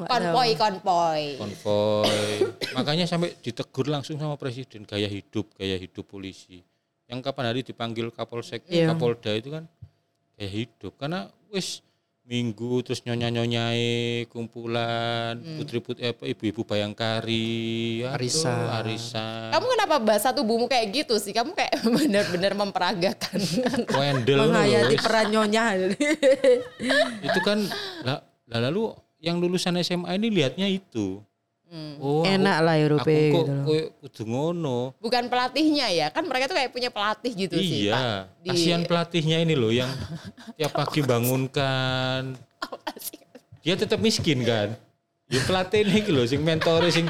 nggak konvoy konvoy. konvoy. Makanya sampai ditegur langsung sama presiden gaya hidup, gaya hidup polisi. Yang kapan hari dipanggil Kapolsek, Iya. Kapolda itu kan gaya hidup. Karena wis minggu terus nyonya-nyonyai kumpulan putri putri apa ibu-ibu bayangkari aduh, Arisan. arisan Kamu kenapa bahasa tubuhmu kayak gitu sih? Kamu kayak benar-benar memperagakan. wendel Menghayati peran nyonya. itu kan lah, lah lalu yang lulusan SMA ini lihatnya itu oh aku- Enak lah aku Eropa kok gitu loh. kudu ngono. Bukan pelatihnya ya, kan mereka tuh kayak punya pelatih gitu sih. Pak. iya Di- kasihan pelatihnya ini loh yang tiap pagi bangunkan. Dia tetap miskin kan? Ya pelatih ini loh sing mentore sing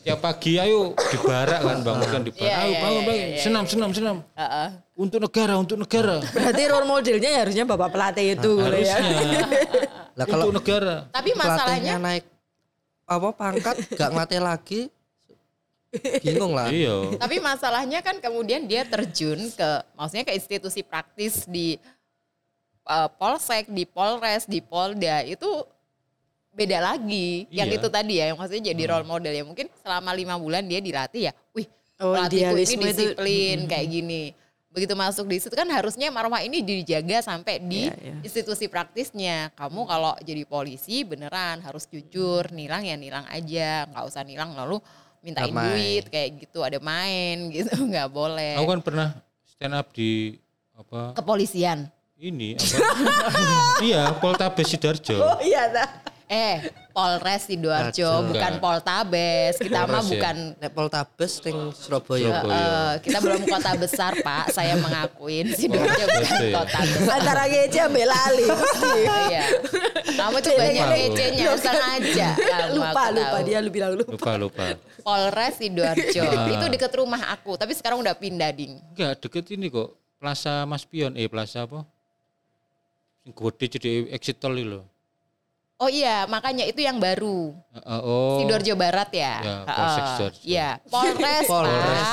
tiap pagi ayo di barak kan bangunkan di barak. Iya, ayo iya, bangun iya, bangun. iya, senam senam senam. Heeh. untuk negara untuk negara. Berarti role modelnya ya harusnya bapak pelatih itu gitu ya. harusnya. Lah kalau untuk negara. Tapi masalahnya naik apa pangkat gak ngelatih lagi bingung lah. iya Tapi masalahnya kan kemudian dia terjun ke maksudnya ke institusi praktis di uh, Polsek, di Polres, di Polda itu beda lagi. Yang Iya. itu tadi ya, yang maksudnya jadi role model ya. Mungkin selama lima bulan dia dilatih ya. Wih, Oh, pelatihku ini idealisme itu- disiplin kayak gini. Begitu masuk di situ kan harusnya marwah ini dijaga sampai di Iya, iya. institusi praktisnya. Kamu kalau jadi polisi beneran harus jujur, nilang ya nilang aja, nggak usah nilang lalu mintain Nggak main. duit kayak gitu, ada main gitu, nggak boleh. aku kan pernah stand up di apa Kepolisian. ini apa iya Poltabes Sidoarjo Oh iya dah. Eh, Polres Sidoarjo, Kacau. bukan Enggak. Poltabes. Kita mah Polres ya? bukan Nek Poltabes ning Surabaya. Surabaya. eh, kita belum kota besar, Pak. Saya mengakuin Sidoarjo bukan Gitu ya? kota besar. Antara ngece ambil lali. Iya. Kamu tuh banyak Lupa, ngecenya, sengaja. Kamu, lupa lupa dia lu bilang lupa. lupa lupa Polres Sidoarjo. Ah. Itu deket rumah aku, tapi sekarang udah pindah, Ding. enggak deket ini kok Plaza Mas Pion eh Plaza apa sing gede jadi exit tol itu loh Oh iya, makanya itu yang baru. Eh, eh, oh Sidoarjo Barat ya. Ya, Heeh. Polsek Sidoarjo. Iya, Polres, Polres.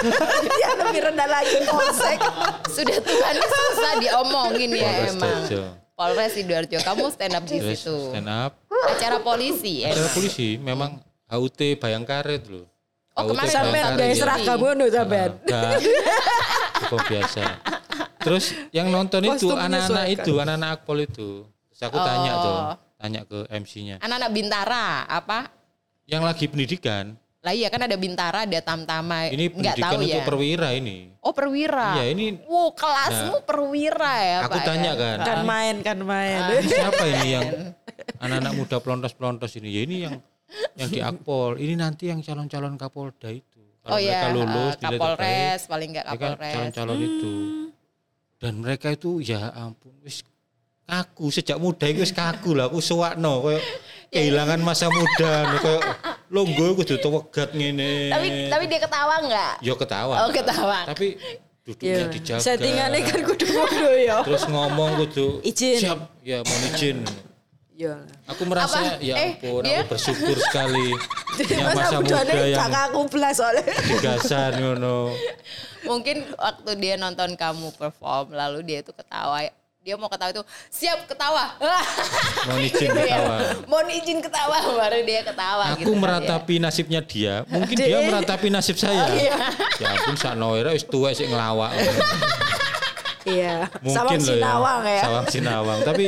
Dia lebih rendah lagi polsek. Sudah Tuhan susah diomongin ya Polres emang. Sidoarjo. Polres Sidoarjo, kamu stand up di situ. stand up Acara polisi emang. polisi memang HUT Bayangkaret loh Oh, kemarin Sampai ya. seragam ngono sampean. Enggak. Cukup biasa. Terus yang nonton itu anak-anak itu, anak-anak akpol itu. Terus aku tanya Oh. tuh, tanya ke MC-nya. Anak-anak Bintara, apa? Yang lagi pendidikan, Lah iya kan ada Bintara, ada Tamtama. ini Nggak pendidikan tahu untuk ya. perwira ini. Oh perwira. Iya, ini Wow, kelasmu perwira ya aku Pak tanya ya? kan. Kan main kan main. Ini siapa ini yang anak-anak muda pelontos-pelontos ini ya ini yang yang di Akpol ini nanti yang calon-calon Kapolda itu oh kalau mereka ya, lulus terbaik, Kapolres paling nggak mereka Kapolres. calon-calon itu dan mereka itu ya ampun wis kaku sejak muda itu kaku lah aku suwakno koyo kehilangan masa muda nih koyo longgo kudu wegat ngene Tapi tapi dia ketawa nggak? yo ketawa Oh ketawa. tapi duduknya dijaga Iya. Settingannya kan kudu ngono ya. terus ngomong kudu Izin. siap ya mohon izin Ya. aku merasa Apa? ya Eh, ampun dia- aku bersyukur sekali punya masa muda yang aku belas soalnya. digasan ngono Mungkin waktu dia nonton kamu perform lalu dia itu ketawa. Dia mau ketawa itu siap ketawa. mohon izin Gitu ya. ketawa. Mohon izin ketawa baru dia ketawa aku gitu kan meratapi nasibnya dia. Mungkin dia meratapi nasib saya. Iya. ya ampun sakno era wis tuwek sik ngelawak Iya. mungkin Sawang loh Sinawang ya. sawang sinawang. Tapi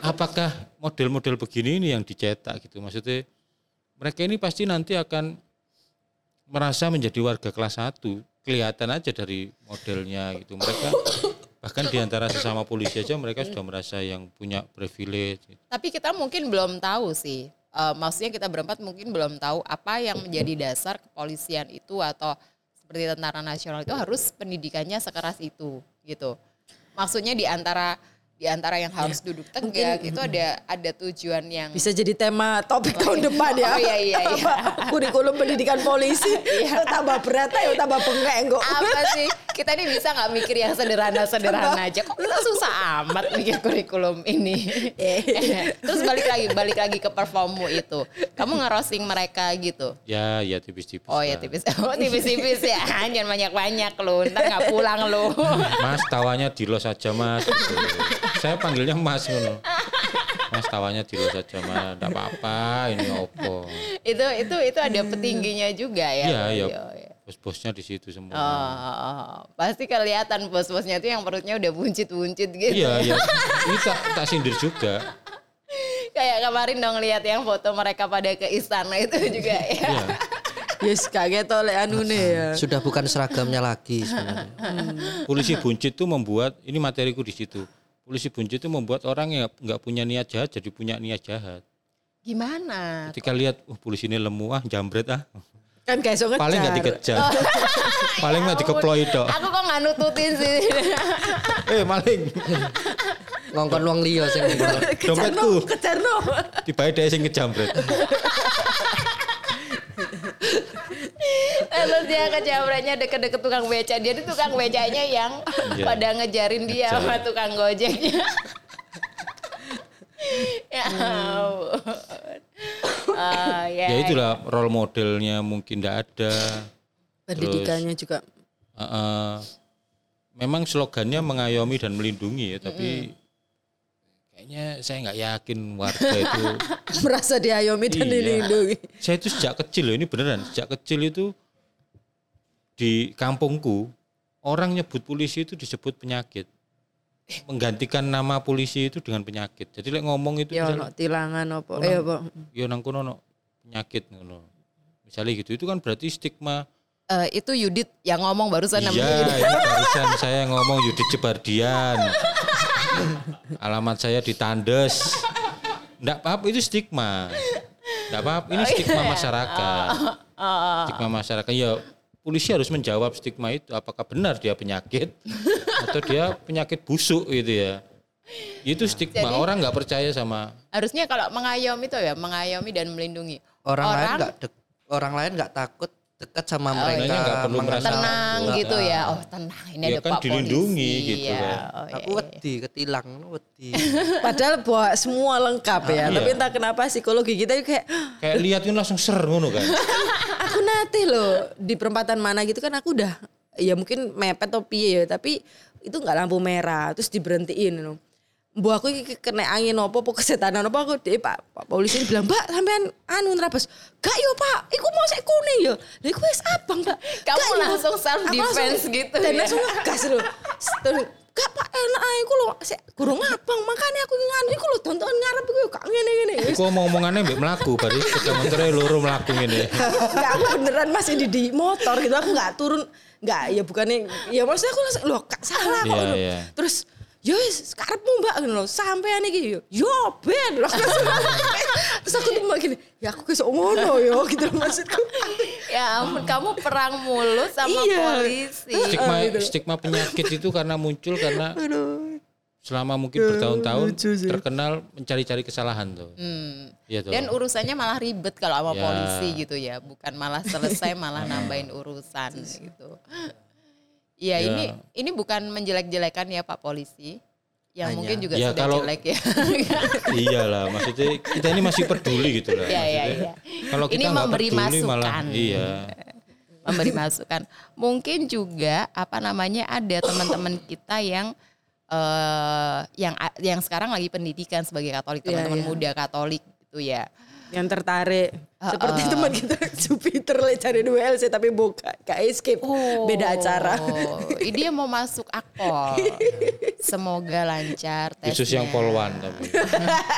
apakah model-model begini ini yang dicetak gitu? Maksudnya mereka ini pasti nanti akan merasa menjadi warga kelas 1 kelihatan aja dari modelnya gitu. Mereka bahkan di antara sesama polisi aja mereka sudah merasa yang punya privilege gitu. Tapi kita mungkin belum tahu sih. Eh, maksudnya kita berempat mungkin belum tahu apa yang menjadi dasar kepolisian itu atau seperti tentara nasional itu harus pendidikannya sekeras itu gitu. Maksudnya di antara di antara yang harus duduk tegak itu ada ada tujuan yang Bisa jadi tema topik tahun depan ya. Oh, iya, iya, iya. Kurikulum pendidikan polisi tambah berat ya tambah bengek kok. apa sih kita ini bisa nggak mikir yang sederhana-sederhana aja kok kita susah amat mikir kurikulum ini terus balik lagi balik lagi ke performmu itu kamu ngerosting mereka gitu ya ya tipis-tipis oh ya tipis oh tipis-tipis ya jangan banyak-banyak lu ntar nggak pulang lu Mas tawanya dilos saja mas. Gitu. Saya panggilnya Mas ngono. Mas tawanya dilos saja mas. Tidak apa-apa ini opo. itu itu itu ada petingginya juga ya Iya iya. Bos-bosnya di situ semua. Oh, oh, oh. pasti kelihatan bos-bosnya tuh yang perutnya udah buncit-buncit gitu. Iya iya. Ini tak tak sindir juga. Kayak kemarin dong lihat yang foto mereka pada ke istana itu juga ya. Iya. Yes kaget oleh anu nih ya. Sudah bukan seragamnya lagi sebenarnya. Polisi buncit itu membuat ini materiku di situ. Polisi buncit itu membuat orang yang nggak punya niat jahat jadi punya niat jahat. Gimana? Ketika lihat, uh polisi ini lemu ah, jambret ah. Kan gak iso ngejar. Paling nggak dikejar. Paling nggak dikeploi dok. Aku kok nggak nututin sih. Eh maling. Ngongkon wong liya sing ngono. Dompetku. Kejar no. Tiba dia sing ngejambret. Terus dia kejamretnya deket-deket tukang beca. Dia tuh tukang becanya yang Iya. pada ngejarin dia sama tukang gojeknya. Ya ampun. Ah, ya. Ya itulah role modelnya mungkin tidak ada. Pendidikannya juga Eh, eh, memang slogannya mengayomi dan melindungi ya, tapi kayaknya saya nggak yakin warga itu. merasa diayomi dan Iya. dilindungi. saya itu sejak kecil loh ini beneran sejak kecil itu di kampungku orang nyebut polisi itu disebut penyakit menggantikan nama polisi itu dengan penyakit. Jadi lek ngomong itu Ya ono tilangan apa. Eh apa? ya nang kono ono penyakit ngono. Misalnya gitu. Itu kan berarti stigma. Eh, itu Yudit yang ngomong barusan namanya iya Yudit. ini barusan saya ngomong Yudit Jebardian. Alamat saya di Tandes enggak apa-apa itu stigma. Enggak apa-apa ini stigma masyarakat. Stigma masyarakat. Ya polisi harus menjawab stigma itu apakah benar dia penyakit atau dia penyakit busuk gitu ya itu stigma orang nggak percaya sama Harusnya kalau mengayomi itu ya mengayomi dan melindungi. Orang, lain Orang- nggak dek- orang lain nggak takut dekat sama Oh, mereka. iya. nggak perlu merasa tenang takut. gitu ya. Oh tenang ini Ya ada kan Pak dilindungi polisi. gitu ya. kan. Oh, iya, Aku iya. wedi ketilang, wedi. Padahal bawa semua lengkap ya. Ah, Tapi iya. entah kenapa psikologi kita kayak kayak lihat kan langsung ser ngono kan aku nanti loh di perempatan mana gitu kan aku udah ya mungkin mepet atau piye ya tapi itu nggak lampu merah terus diberhentiin loh. Bu aku iki kena angin apa apa kesetanan apa aku deh Pak, Pak polisi bilang, "Mbak, sampean anu nerabas." "Gak yo, Pak. Iku mau sek kuning yo." Lah iku wis abang, Mbak. Kamu "Gak, yo." langsung self defense langsung- gitu Dan ya. langsung ngegas loh. Terus, Gak pak enak ae iku lho sik kurang abang makanya aku nganu iku lho tonton ngarep iku gak ngene-ngene. Iku mau omongannya mbak melaku, bari motornya loro melaku ini. Enggak aku beneran masih di, di motor gitu aku nggak turun nggak ya bukannya ya maksudnya aku langsung loh kak salah kok Iya, loh. iya. terus yo wis karepmu mbak ngono lho sampean iki yo yo ben Lah, terus aku tuh mbak gini ya aku kesok ngono yo gitu loh maksudku Ya ampun, kamu perang mulu sama Iya. polisi. Stigma gitu. stigma penyakit itu karena muncul karena aduh selama mungkin bertahun-tahun terkenal mencari-cari kesalahan tuh. Hmm. Iya tuh. Dan urusannya malah ribet kalau sama Ya. polisi gitu ya, bukan malah selesai malah nambahin urusan gitu. Iya, Ya. ini ini bukan menjelek-jelekan ya Pak polisi. Yang Hanya- mungkin juga Ya, sudah kalau- jelek ya. Iyalah, maksudnya kita ini masih peduli gitu lah. Iya, iya, iya. Kalau kita Ini nggak memberi peduli malah masukan. iya. memberi masukan. Mungkin juga apa namanya ada teman-teman kita yang eh yang yang sekarang lagi pendidikan sebagai Katolik, Iya, teman-teman iya. muda Katolik gitu ya. yang tertarik Uh, seperti uh. teman kita Jupiter le cari dua LC tapi buka gak escape beda acara Oh, dia mau masuk akpol. Semoga lancar tesnya. Khusus yang polwan tapi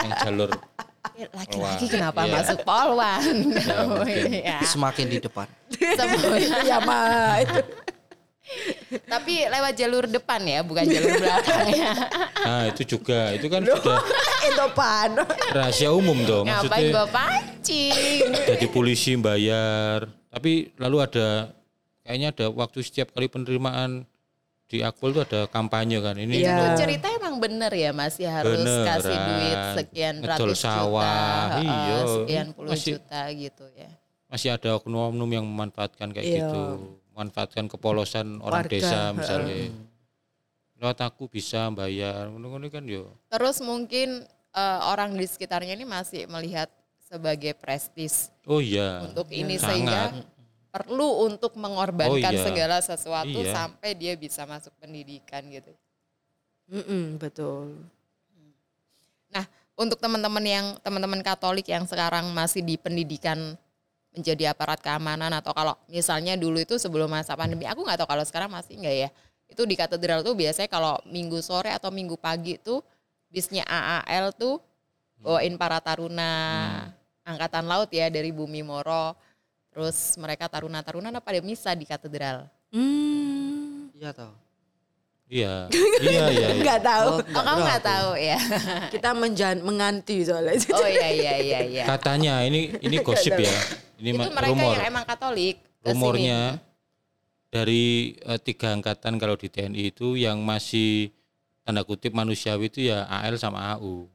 yang jalur Eh, Laki-laki kenapa Iya. masuk polwan? ya. Semakin di depan. Semoga- ya mah itu Tapi lewat jalur depan ya, bukan jalur belakang ya. Nah, itu juga itu kan sudah itu pan rahasia umum dong. Ngapain Maksudnya gua pancing? jadi polisi bayar. Tapi lalu ada kayaknya ada waktu setiap kali penerimaan di Akpol itu ada kampanye kan. Ini Iya. Itu cerita emang bener ya masih harus Beneran. kasih duit sekian ratus sawah, juta, iya. heeh, sekian puluh Masih- juta gitu ya. masih ada oknum-oknum yang memanfaatkan kayak Iya. gitu. Memanfaatkan kepolosan orang Warga, desa misalnya. Lewat aku bisa bayar. Ngono-ngono kan yo. Terus mungkin eh, orang di sekitarnya ini masih melihat sebagai prestis Oh iya. untuk ini Sangat. sehingga perlu untuk mengorbankan Oh, iya. segala sesuatu Iya. sampai dia bisa masuk pendidikan gitu. Mm-mm, betul Nah, untuk teman-teman yang teman-teman Katolik yang sekarang masih di pendidikan menjadi aparat keamanan atau kalau misalnya dulu itu sebelum masa pandemi, aku nggak tahu kalau sekarang masih enggak ya. Itu di katedral tuh biasanya kalau minggu sore atau minggu pagi tuh bisnya AAL tuh bawain para taruna angkatan laut ya dari Bumi Moro. Terus mereka taruna-taruna nah pada misa di katedral. hmm. Iya toh. Iya. iya iya. iya. nggak tahu Oh, Oh, kamu nggak tahu ya? kita menjan menganti soalnya Oh iya iya iya iya. Katanya ini ini gosip ya. Ini Itu mereka rumor. yang emang Katolik. Rumornya dari eh, tiga angkatan kalau di TNI itu yang masih tanda kutip manusiawi itu ya AL sama AU.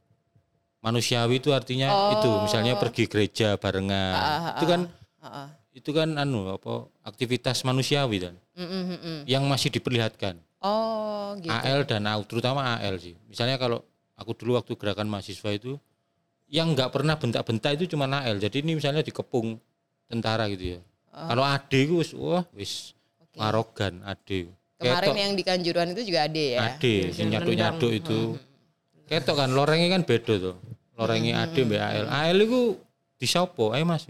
Manusiawi itu artinya itu misalnya pergi gereja barengan. Oh. Ah, ah, itu kan Heeh. itu kan anu apa aktivitas manusiawi kan mm, mm, mm. yang masih diperlihatkan. Oh gitu. AL dan AU terutama AL sih. Misalnya kalau aku dulu waktu gerakan mahasiswa itu yang nggak pernah bentak-bentak itu cuma AL. Jadi ini misalnya dikepung tentara gitu ya. Oh. Kalau AD itu wis wah wis arogan AD. Kemarin yang di Kanjuruhan itu juga ada ya. AD sing nyaduk-nyaduk itu. Ketok kan lorengnya kan beda tuh. Lorengnya AD mbak AL. AL itu disopo? Ayo Mas.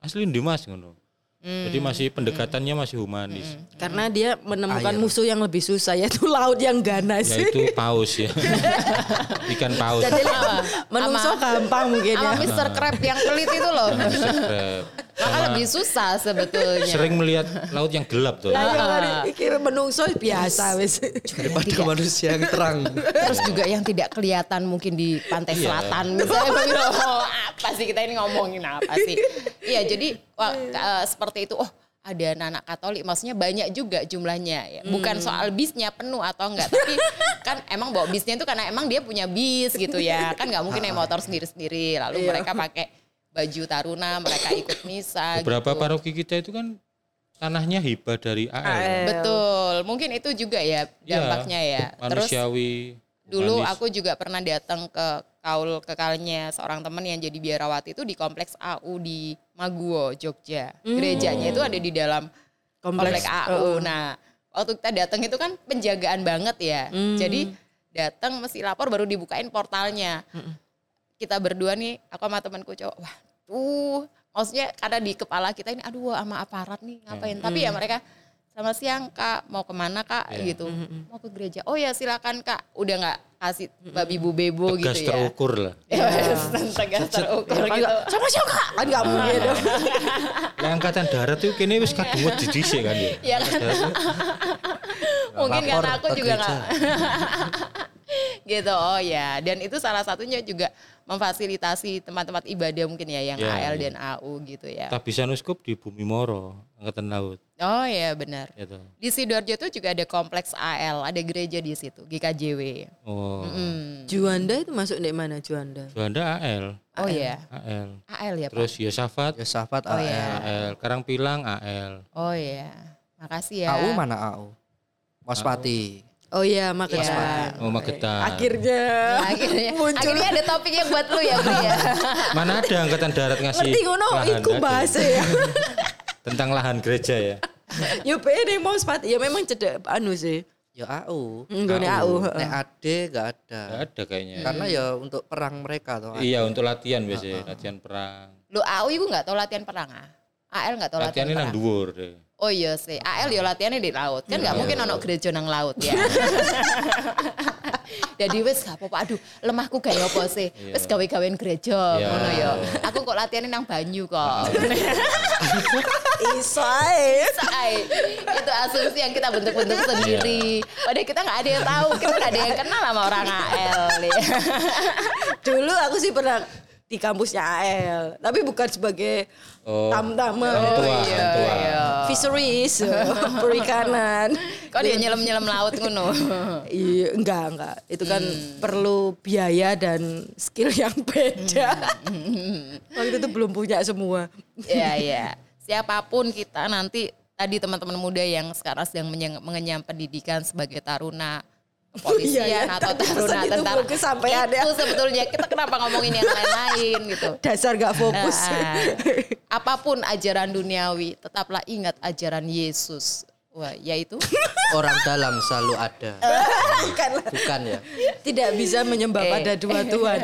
Asli ndi Mas ngono. Jadi masih pendekatannya masih humanis. karena dia menemukan Air. musuh yang lebih susah yaitu laut yang ganas Yaitu paus ya. Ikan paus. jadi menungso gampang mungkin ya Sama Mr. Crab yang pelit itu loh. Maka lebih susah sebetulnya. Sering melihat laut yang gelap tuh. Hari iki menungso biasa wis Daripada manusia yang terang. Terus juga yang tidak kelihatan mungkin di pantai Iya. selatan misalnya sih kita ini ngomongin apa sih? Iya jadi wah, eh, seperti itu. Oh ada anak-anak Katolik, maksudnya banyak juga jumlahnya. Ya. Bukan soal bisnya penuh atau enggak, tapi kan emang bawa bisnya itu karena emang dia punya bis gitu ya. Kan nggak mungkin naik motor sendiri-sendiri. Lalu mereka pakai baju taruna, mereka ikut misa. Beberapa gitu. paroki kita itu kan tanahnya hibah dari AL. Betul, mungkin itu juga ya Iya, dampaknya ya. Terus Manusiawi. Dulu humanis. aku juga pernah datang ke kaul kekalnya seorang teman yang jadi biarawati itu di kompleks AU di Maguwo, Jogja. Gerejanya itu ada di dalam kompleks, Kompleks, AU. Nah, waktu kita datang itu kan penjagaan banget ya. Jadi datang mesti lapor baru dibukain portalnya. Kita berdua nih, aku sama temanku cowok, wah tuh maksudnya karena di kepala kita ini aduh sama aparat nih ngapain. Tapi ya mereka sama siang kak. Mau ke mana kak? Iya. gitu. Mau ke gereja. Oh ya silakan kak. Udah nggak kasih babi bu bebo tegas gitu ya? Terukur lah. ya tegas terukur Kan gitu. Nggak, sama siapa kak? Kan nggak mungkin dong. Lah angkatan darat tuh kini wis kadungut di dhisik kan ya. ya kan? Mungkin karena aku juga nggak gitu. Oh ya, dan itu salah satunya juga memfasilitasi tempat-tempat ibadah mungkin ya yang Ya, AL ya. dan AU gitu ya. Tabisanuskop di Bumi Moro, Angkatan Laut. Oh ya benar. Gitu. Di Sidoarjo itu juga ada kompleks AL, ada gereja di situ, GKJW. Oh, Hmm. Juanda itu masuk di mana Juanda? Juanda AL, Oh ya, AL. AL ya Pak. Terus Yosafat Yosafat Oh AL. ya. AL, Karangpilang AL. Oh ya, makasih ya. AU mana AU? Waspati. Oh iya, Magetan. Iya. Oh, Magetan. Akhirnya Ya, akhirnya, muncul. akhirnya ada topik yang buat lu ya, Bri ya. Mana ada angkatan darat ngasih Ngerti ngono iku ada. bahasa ya. tentang lahan gereja ya. Yo pede mau sepati. Ya memang cedek anu sih. Ya AU. Enggak AU. Nek AD gak ada. Nggak ada kayaknya. Karena ya untuk perang mereka toh. Iya untuk latihan biasanya, latihan perang. Lu AU itu nggak tahu latihan perang ah? AL nggak tahu latihan, Latihan ini nang perang. dhuwur deh. Oh iya sih, AL ya latihannya di laut. Kan nggak mungkin ono gereja nang laut ya. Jadi wes gak apa-apa. Aduh, lemahku gak apa sih. Wes gawe-gawean gereja Iya. ngono ya. Aku kok latihannya nang banyu kok. Isai. Say, itu asumsi yang kita bentuk-bentuk sendiri. Padahal kita nggak ada yang tahu, kita nggak ada yang kenal sama orang AL. ya. Dulu aku sih pernah di kampusnya AL, tapi bukan sebagai Oh. tam-tama. Orang tua, iya, tua. iya. Fisheries, perikanan. Kok dia nyelam-nyelam laut ngono? Iya, enggak, enggak. Itu kan perlu biaya dan skill yang beda. Waktu itu belum punya semua. Iya, iya. Siapa pun kita nanti tadi teman-teman muda yang sekarang sedang mengenyam pendidikan sebagai taruna kepolisian Iya, ya. atau taruna itu tentara. kesampaian ya. Itu sebetulnya kita kenapa ngomongin yang lain-lain gitu. Dasar gak fokus. Nah, apa pun ajaran duniawi, tetaplah ingat ajaran Yesus. Wah, yaitu Orang dalam selalu ada. Bukan. Bukan ya. Tidak bisa menyembah Eh. pada dua Tuhan.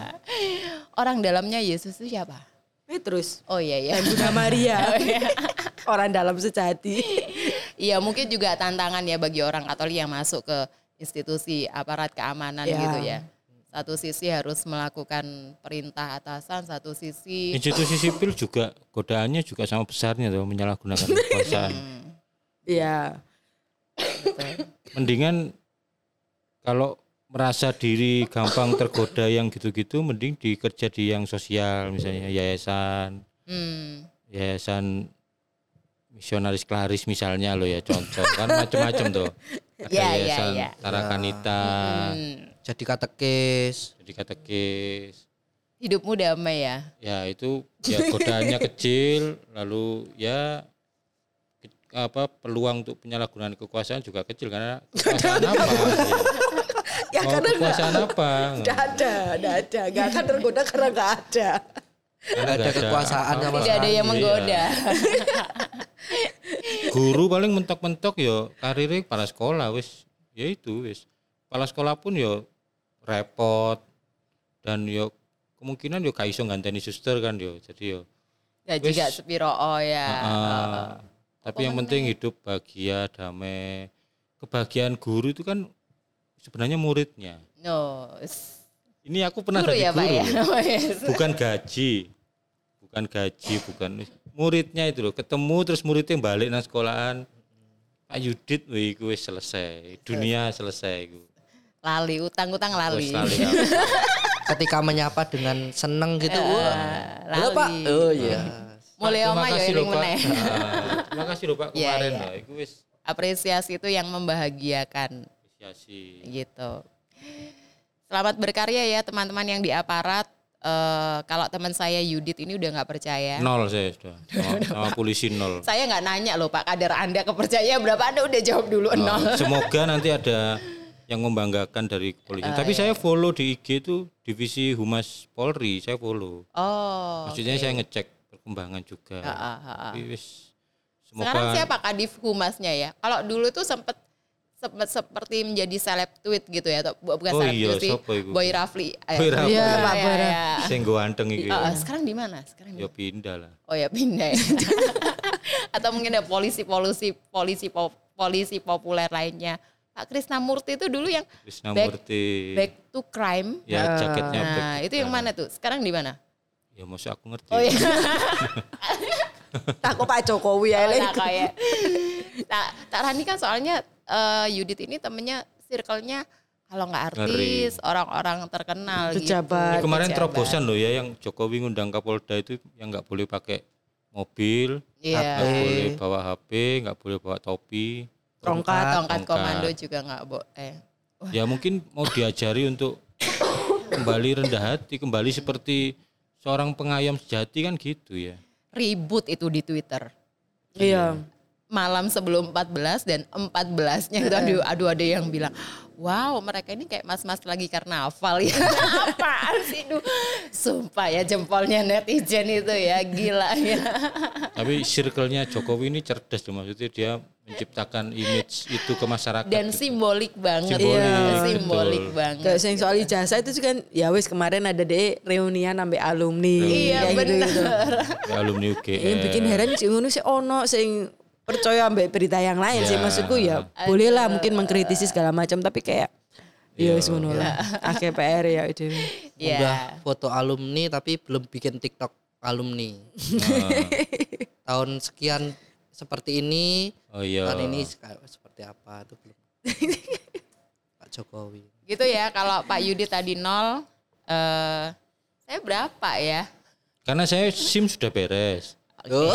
orang dalamnya Yesus itu siapa? Petrus. Oh iya iya. Dan Bunda Maria. Orang dalam sejati. Iya mungkin juga tantangan ya bagi orang Katolik yang masuk ke institusi aparat keamanan Ya. gitu ya. Satu sisi harus melakukan perintah atasan, satu sisi Institusi sipil juga godaannya juga sama besarnya tuh menyalahgunakan kekuasaan. Iya. Mendingan kalau merasa diri gampang tergoda yang gitu-gitu mending dikerja di yang sosial misalnya yayasan hmm, yayasan misionaris klaris misalnya lo ya contoh kan macam-macam tuh ada Ya, ya, yayasan ya. Tarakanita hmm, Jadi katekis. jadi katekis hidupmu damai ya. ya itu ya godaannya kecil lalu ya ke- apa peluang untuk penyalahgunaan kekuasaan juga kecil karena kekuasaan apa Ya mau karena enggak, kekuasaan apa enggak ada, enggak ada. Enggak akan tergoda karena enggak ada. Karena ada kekuasaan sama Tidak ada yang Iya. menggoda. guru paling mentok-mentok yo karirnya para sekolah wis. Ya itu wis. Kepala sekolah pun yo repot. Dan yo kemungkinan yo kaiso nganteni suster kan yo. Jadi yo Gaji gak sepiro oh ya. ah, tapi yang penting hidup bahagia damai. Kebahagiaan guru itu kan sebenarnya muridnya. No. Ini aku pernah Guru jadi ya Pak guru ya. Oh, yes. bukan gaji bukan gaji bukan muridnya itu loh ketemu terus muridnya balik nang sekolahan Pak Yudit wih gue selesai dunia selesai gue Lali, utang-utang lali. Lali aku. Ketika menyapa dengan seneng gitu. Eh, wah. Halo lali. Pak. Oh iya. Mulai oma ya meneh. Nah, terima kasih loh Pak Iya, kemarin iya. lah itu wis Apresiasi itu yang membahagiakan apresiasi gitu. Selamat berkarya ya teman-teman yang di aparat. Eh, kalau teman saya Yudit ini udah nggak percaya. nol saya sudah sama, sama polisi nol Saya nggak nanya loh Pak kadar Anda kepercayaan berapa Anda udah jawab dulu Oh, nol. semoga nanti ada yang membanggakan dari Ah, kepolisian tapi iya. saya follow di IG itu divisi humas Polri saya follow Oh. maksudnya saya ngecek perkembangan juga ah, ah. Tapi wis semoga Sekarang siapa Kadif Humasnya ya? Kalau dulu tuh sempet seperti menjadi seleb tweet gitu ya atau bu- bukan Oh seleb iya, tweet sih siapa itu? Boy Rafli Boy Rafli. iya, Iya, Pak iya, Bara. iya. sing anteng iki Ah, ah, sekarang di mana sekarang ya pindah lah Oh ya pindah ya. Atau mungkin ada polisi-polisi polisi po- polisi populer lainnya. Pak Krisnamurti itu dulu yang Krisna Back- Murti back to crime. ya jaketnya back Nah, to itu yang mana tuh? Sekarang di mana? ya maksud aku ngerti Oh iya. Takut Pak Jokowi ya. Oh, nah, kayak. Nah, Tak Rani kan soalnya eh, Yudit ini temennya circle-nya kalau nggak artis, orang-orang terkenal Pejabat. gitu. Kemarin Pejabat. terobosan loh ya yang Jokowi ngundang Kapolda itu yang nggak boleh pakai mobil, Iya. nggak boleh bawa HP, nggak boleh bawa topi. Tongkat. Tongkat Tongkat. komando juga nggak boleh. Ya mungkin mau diajari untuk kembali rendah hati, kembali seperti seorang pengayom sejati kan gitu ya. Ribut itu di Twitter. Iya. Malam sebelum 14 dan 14-nya itu aduh, aduh ada yang bilang, wow mereka ini kayak mas-mas lagi karnaval ya. Apaan sih? Duh. Sumpah ya jempolnya netizen itu ya, gila ya. Tapi circle-nya Jokowi ini cerdas loh maksudnya dia menciptakan image itu ke masyarakat. Dan gitu. simbolik banget. Simbolik, ya. betul. simbolik banget. Kayak sing soal ijazah itu juga kan ya wis kemarin ada deh reunian sampai alumni. Iya Kayak gitu-gitu. Ya, alumni UGM. Yang bikin heran sih ngono sih ono sing percaya ambek berita yang lain sih Ya. maksudku ya boleh lah mungkin mengkritisi segala macam tapi kayak ya wis ngono lah. Akeh PR ya itu. Iya. Udah foto alumni tapi belum bikin TikTok alumni. Tahun sekian seperti ini, Oh iya. tahun ini seperti apa itu belum. Pak Jokowi. Gitu ya kalau Pak Yudi tadi nol, eh saya berapa ya? Karena saya SIM sudah beres. Oh.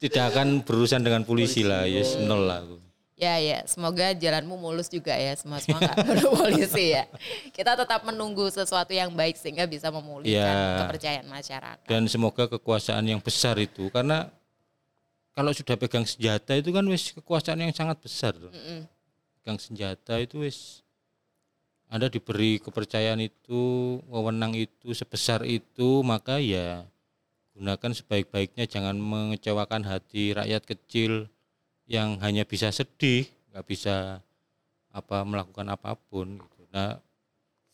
Tidak akan berurusan dengan polisi lah, yes nol lah aku. Ya ya, semoga jalanmu mulus juga ya semua semua nggak perlu polisi ya. Kita tetap menunggu sesuatu yang baik sehingga bisa memulihkan Ya. kepercayaan masyarakat. Dan semoga kekuasaan yang besar itu karena kalau sudah pegang senjata itu kan wis kekuasaan yang sangat besar. tuh. Mm-mm. Pegang senjata itu wis Anda diberi kepercayaan itu, wewenang itu sebesar itu, maka ya gunakan sebaik-baiknya jangan mengecewakan hati rakyat kecil yang hanya bisa sedih, nggak bisa apa melakukan apa pun gitu. Nah,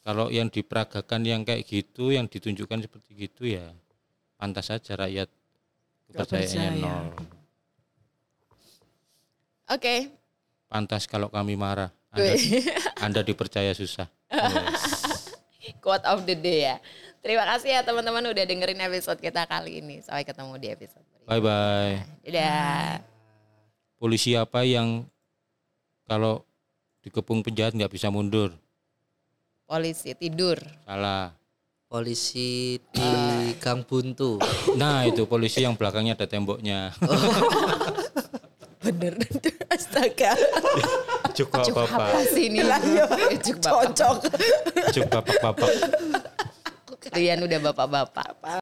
kalau yang diperagakan yang kayak gitu, yang ditunjukkan seperti gitu ya pantas saja rakyat kepercayaannya percaya. nol. Oke, Pantas kalau kami marah. Anda, anda dipercaya susah. quote of the day ya. Terima kasih ya teman-teman udah dengerin episode kita kali ini. Sampai ketemu di episode berikutnya. Bye bye. Dadah. Polisi apa yang kalau dikepung penjahat nggak bisa mundur? Polisi tidur. Salah. Polisi di Gang Buntu. Nah itu polisi yang belakangnya ada temboknya. Bener. Astaga. Cuk Cuk bapak, apa sih ini? Cuk bapak. Cocok. cuk bapak bapak. Kalian udah bapak-bapak.